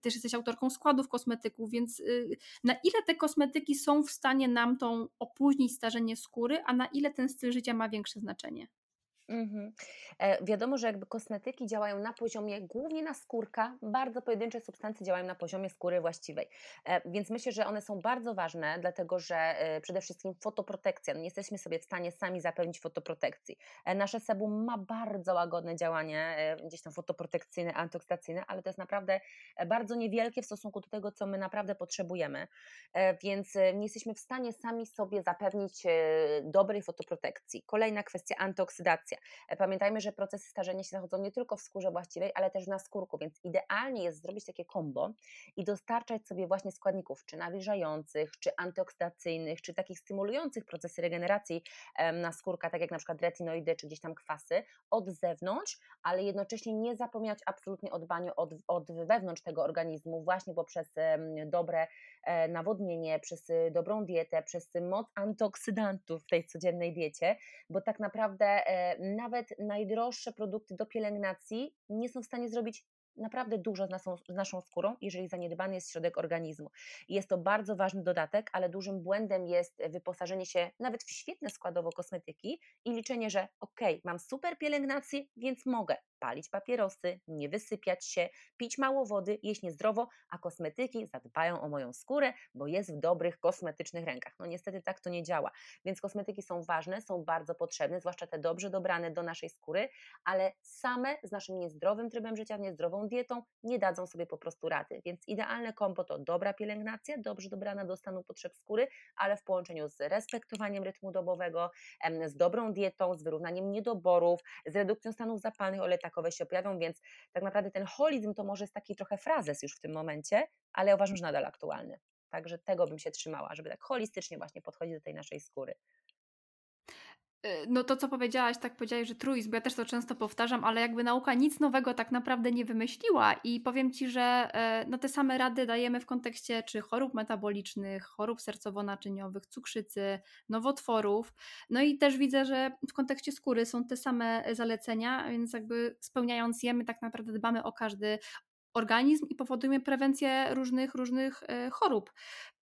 też jesteś autorką składów kosmetyków, więc y, na ile te kosmetyki są w stanie nam tą opóźnić starzenie skóry, a na ile ten styl życia ma większe znaczenie?
Mhm. E, wiadomo, że jakby kosmetyki działają na poziomie głównie na skórka, bardzo pojedyncze substancje działają na poziomie skóry właściwej. E, więc myślę, że one są bardzo ważne, dlatego że e, przede wszystkim fotoprotekcja. No nie jesteśmy sobie w stanie sami zapewnić fotoprotekcji. E, nasze sebum ma bardzo łagodne działanie, e, gdzieś tam fotoprotekcyjne, antyoksydacyjne, ale to jest naprawdę e, bardzo niewielkie w stosunku do tego, co my naprawdę potrzebujemy. Więc nie jesteśmy w stanie sami sobie zapewnić dobrej fotoprotekcji. Kolejna kwestia antyoksydacja. E, pamiętajmy, że procesy starzenia się zachodzą nie tylko w skórze właściwej, ale też na skórku, więc idealnie jest zrobić takie kombo i dostarczać sobie właśnie składników, czy nawilżających, czy antyoksydacyjnych, czy takich stymulujących procesy regeneracji na skórka, tak jak na przykład retinoidy, czy gdzieś tam kwasy, od zewnątrz, ale jednocześnie nie zapominać absolutnie o dbaniu od, od wewnątrz tego organizmu, właśnie poprzez dobre e, nawodnienie, przez dobrą dietę, przez moc antyoksydantów w tej codziennej diecie, bo tak naprawdę e, nawet najdroższe produkty do pielęgnacji nie są w stanie zrobić naprawdę dużo z naszą, z naszą skórą, jeżeli zaniedbany jest środek organizmu. jest to bardzo ważny dodatek, ale dużym błędem jest wyposażenie się nawet w świetne składowo kosmetyki i liczenie, że ok, mam super pielęgnację, więc mogę palić papierosy, nie wysypiać się, pić mało wody, jeść niezdrowo, a kosmetyki zadbają o moją skórę, bo jest w dobrych kosmetycznych rękach. No niestety tak to nie działa. Więc kosmetyki są ważne, są bardzo potrzebne, zwłaszcza te dobrze dobrane do naszej skóry, ale same z naszym niezdrowym trybem życia, niezdrową dietą nie dadzą sobie po prostu rady. Więc idealne kombo to dobra pielęgnacja, dobrze dobrana do stanu potrzeb skóry, ale w połączeniu z respektowaniem rytmu dobowego, z dobrą dietą, z wyrównaniem niedoborów, z redukcją stanów zapalnych, ale tak jednakowe się objawią, więc tak naprawdę ten holizm to może jest taki trochę frazes już w tym momencie, ale ja uważam, że nadal aktualny. Także tego bym się trzymała, żeby tak holistycznie właśnie podchodzić do tej naszej skóry.
Y, no to, co powiedziałaś, tak powiedziałaś, że truizm, ja też to często powtarzam, ale jakby nauka nic nowego tak naprawdę nie wymyśliła i powiem Ci, że e, no te same rady dajemy w kontekście czy chorób metabolicznych, chorób sercowo-naczyniowych, cukrzycy, nowotworów, no i też widzę, że w kontekście skóry są te same zalecenia, więc jakby spełniając je, my tak naprawdę dbamy o każdy organizm i powodujemy prewencję różnych, różnych e, chorób.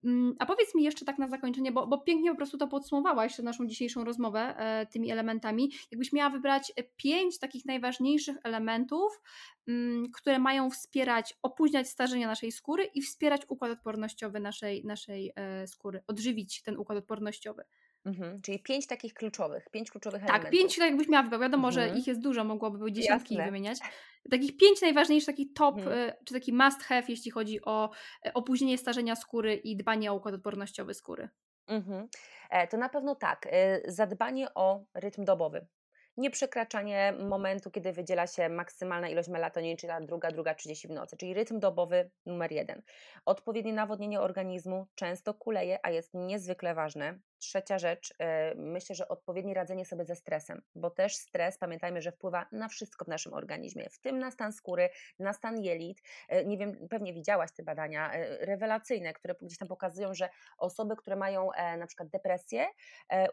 Mm, a powiedz mi jeszcze tak na zakończenie, bo, bo pięknie po prostu to podsumowałaś naszą dzisiejszą rozmowę e, tymi elementami. Jakbyś miała wybrać pięć takich najważniejszych elementów, mm, które mają wspierać, opóźniać starzenie naszej skóry i wspierać układ odpornościowy naszej, naszej e, skóry, odżywić ten układ odpornościowy.
Mhm, czyli pięć takich kluczowych, pięć kluczowych
tak,
elementów.
Tak, pięć, tak jakbyś miała. Wiadomo, mhm. że ich jest dużo, mogłoby być dziesiątki
ich
wymieniać. Takich pięć najważniejszych, taki top, mhm.
Y,
czy taki must have, jeśli chodzi o y, opóźnienie starzenia skóry i dbanie o układ odpornościowy skóry.
Mhm. E, to na pewno tak. E, zadbanie o rytm dobowy nieprzekraczanie momentu, kiedy wydziela się maksymalna ilość melatoniny, czyli ta druga, druga 30 w nocy, czyli rytm dobowy numer jeden. Odpowiednie nawodnienie organizmu często kuleje, a jest niezwykle ważne. Trzecia rzecz, e, myślę, że odpowiednie radzenie sobie ze stresem, bo też stres, pamiętajmy, że wpływa na wszystko w naszym organizmie, w tym na stan skóry, na stan jelit. E, nie wiem, pewnie widziałaś te badania e, rewelacyjne, które gdzieś tam pokazują, że osoby, które mają na przykład depresję,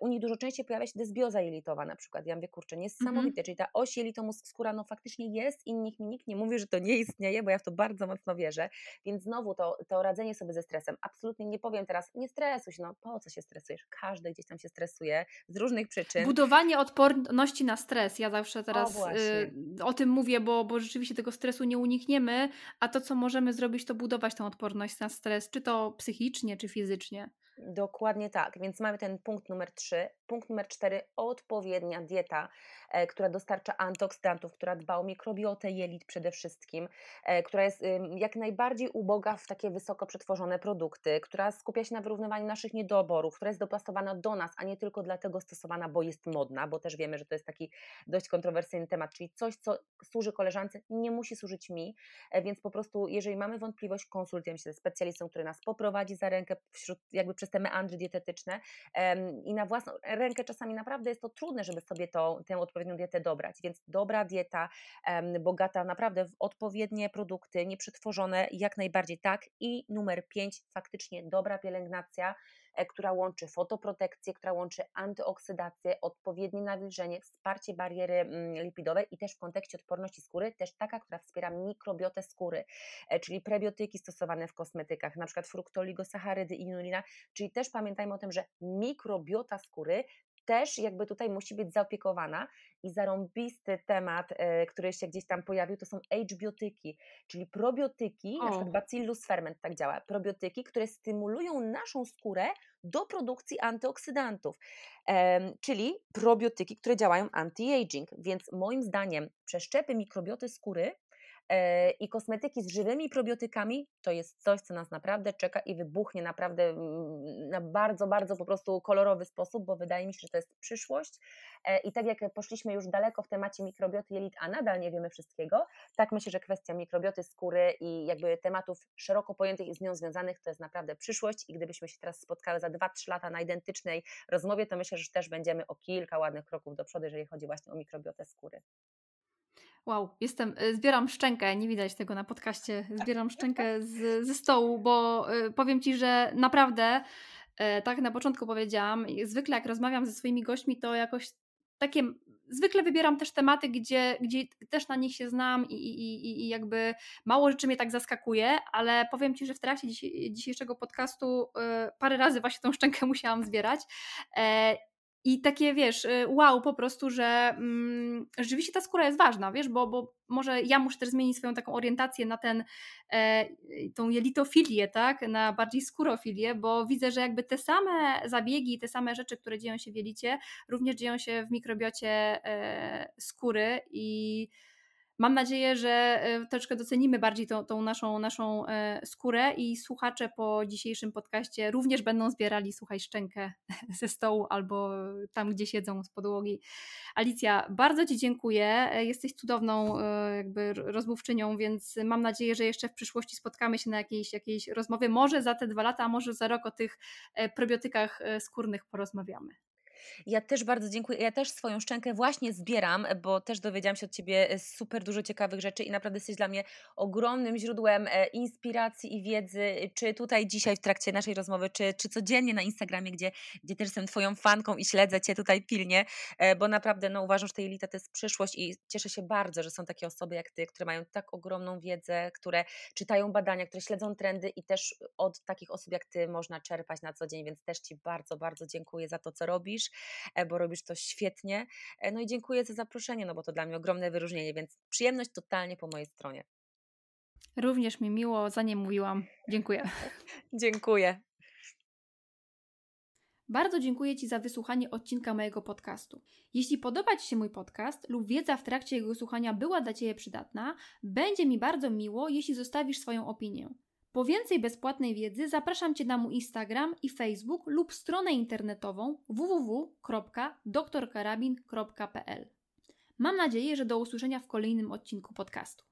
u nich dużo częściej pojawia się dysbioza jelitowa na przykład. Ja mówię, kurczę, niesamowite, mhm. czyli ta oś jelito-mózg skóra, no faktycznie jest i nikt mi nikt nie mówi, że to nie istnieje, bo ja w to bardzo mocno wierzę, więc znowu to, to radzenie sobie ze stresem, absolutnie nie powiem teraz, nie stresuj się, no po co się stresujesz, każdy gdzieś tam się stresuje z różnych przyczyn.
Budowanie odporności na stres. Ja zawsze teraz o, y, o tym mówię, bo, bo rzeczywiście tego stresu nie unikniemy, a to, co możemy zrobić, to budować tą odporność na stres, czy to psychicznie, czy fizycznie.
Dokładnie tak, więc mamy ten punkt numer 3. Punkt numer 4, odpowiednia dieta, e, która dostarcza antyoksydantów, która dba o mikrobiotę jelit przede wszystkim, e, która jest jak najbardziej uboga w takie wysoko przetworzone produkty, która skupia się na wyrównywaniu naszych niedoborów, która jest dopasowana do nas, a nie tylko dlatego stosowana, bo jest modna, bo też wiemy, że to jest taki dość kontrowersyjny temat, czyli coś, co służy koleżance, nie musi służyć mi, e, więc po prostu, jeżeli mamy wątpliwość, konsultujemy się ze specjalistą, który nas poprowadzi za rękę wśród jakby przez te meandry dietetyczne i na własną rękę czasami naprawdę jest to trudne, żeby sobie to, tę odpowiednią dietę dobrać, więc dobra dieta, bogata naprawdę w odpowiednie produkty, nieprzetworzone, jak najbardziej tak. I numer pięć, faktycznie dobra pielęgnacja, która łączy fotoprotekcję, która łączy antyoksydację, odpowiednie nawilżenie, wsparcie bariery mm, lipidowej i też w kontekście odporności skóry, też taka, która wspiera mikrobiotę skóry, e, czyli prebiotyki stosowane w kosmetykach, na przykład fruktoligosacharydy i inulina, czyli też pamiętajmy o tym, że mikrobiota skóry też jakby tutaj musi być zaopiekowana i zarąbisty temat, e, który się gdzieś tam pojawił, to są H-biotyki, czyli probiotyki, o. na przykład Bacillus ferment tak działa, probiotyki, które stymulują naszą skórę do produkcji antyoksydantów, czyli probiotyki, które działają anti-aging, więc moim zdaniem przeszczepy mikrobioty skóry i kosmetyki z żywymi probiotykami to jest coś, co nas naprawdę czeka i wybuchnie naprawdę mm, na bardzo, bardzo po prostu kolorowy sposób, bo wydaje mi się, że to jest przyszłość. E, I tak jak poszliśmy już daleko w temacie mikrobioty jelit, a nadal nie wiemy wszystkiego, tak myślę, że kwestia mikrobioty skóry i jakby tematów szeroko pojętych i z nią związanych to jest naprawdę przyszłość. I gdybyśmy się teraz spotkały za 2-3 lata na identycznej rozmowie, to myślę, że też będziemy o kilka ładnych kroków do przodu, jeżeli chodzi właśnie o mikrobiotę skóry.
Wow, jestem, y, zbieram szczękę, nie widać tego na podcaście, zbieram szczękę z, ze stołu, bo y, powiem Ci, że naprawdę, y, tak na początku powiedziałam, zwykle jak rozmawiam ze swoimi gośćmi, to jakoś takie, zwykle wybieram też tematy, gdzie, gdzie też na nich się znam i, i, i jakby mało rzeczy mnie tak zaskakuje, ale powiem Ci, że w trakcie dzisiejszego podcastu parę razy właśnie tą szczękę musiałam zbierać. E, i takie, wiesz, y, wow, po prostu, że mm, rzeczywiście ta skóra jest ważna, wiesz, bo, bo może ja muszę też zmienić swoją taką orientację na ten, e, tą jelitofilię, tak, na bardziej skórofilię, bo widzę, że jakby te same zabiegi, te same rzeczy, które dzieją się w jelicie, również dzieją się w mikrobiocie e, skóry i Mam nadzieję, że e, troszkę docenimy bardziej tą, tą naszą, naszą e, skórę i słuchacze po dzisiejszym podcaście również będą zbierali, słuchaj, szczękę ze stołu albo tam, gdzie siedzą z podłogi. Alicja, bardzo Ci dziękuję. E, jesteś cudowną jakby rozmówczynią, więc mam nadzieję, że jeszcze w przyszłości spotkamy się na jakiejś, jakiejś rozmowie. Może za te dwa lata, a może za rok o tych probiotykach skórnych porozmawiamy.
Ja też bardzo dziękuję. Ja też swoją szczękę właśnie zbieram, bo też dowiedziałam się od Ciebie e, super dużo ciekawych rzeczy i naprawdę jesteś dla mnie ogromnym źródłem e, inspiracji i wiedzy, czy tutaj dzisiaj w trakcie naszej rozmowy, czy, czy codziennie na Instagramie, gdzie, gdzie też jestem Twoją fanką i śledzę Cię tutaj pilnie, e, bo naprawdę no, uważam, że ta elita to jest przyszłość i cieszę się bardzo, że są takie osoby jak Ty, które mają tak ogromną wiedzę, które czytają badania, które śledzą trendy i też od takich osób jak Ty można czerpać na co dzień, więc też Ci bardzo, bardzo dziękuję za to, co robisz. E, bo robisz to świetnie. E, no i dziękuję za zaproszenie, no bo to dla mnie ogromne wyróżnienie, więc przyjemność totalnie po mojej stronie.
Również mi miło, za nie mówiłam. Dziękuję.
dziękuję.
Bardzo dziękuję Ci za wysłuchanie odcinka mojego podcastu. Jeśli podoba Ci się mój podcast lub wiedza w trakcie jego słuchania była dla Ciebie przydatna, będzie mi bardzo miło, jeśli zostawisz swoją opinię. Po więcej bezpłatnej wiedzy zapraszam Cię na mój Instagram i Facebook lub stronę internetową www.doktorkarabin.pl. Mam nadzieję, że do usłyszenia w kolejnym odcinku podcastu.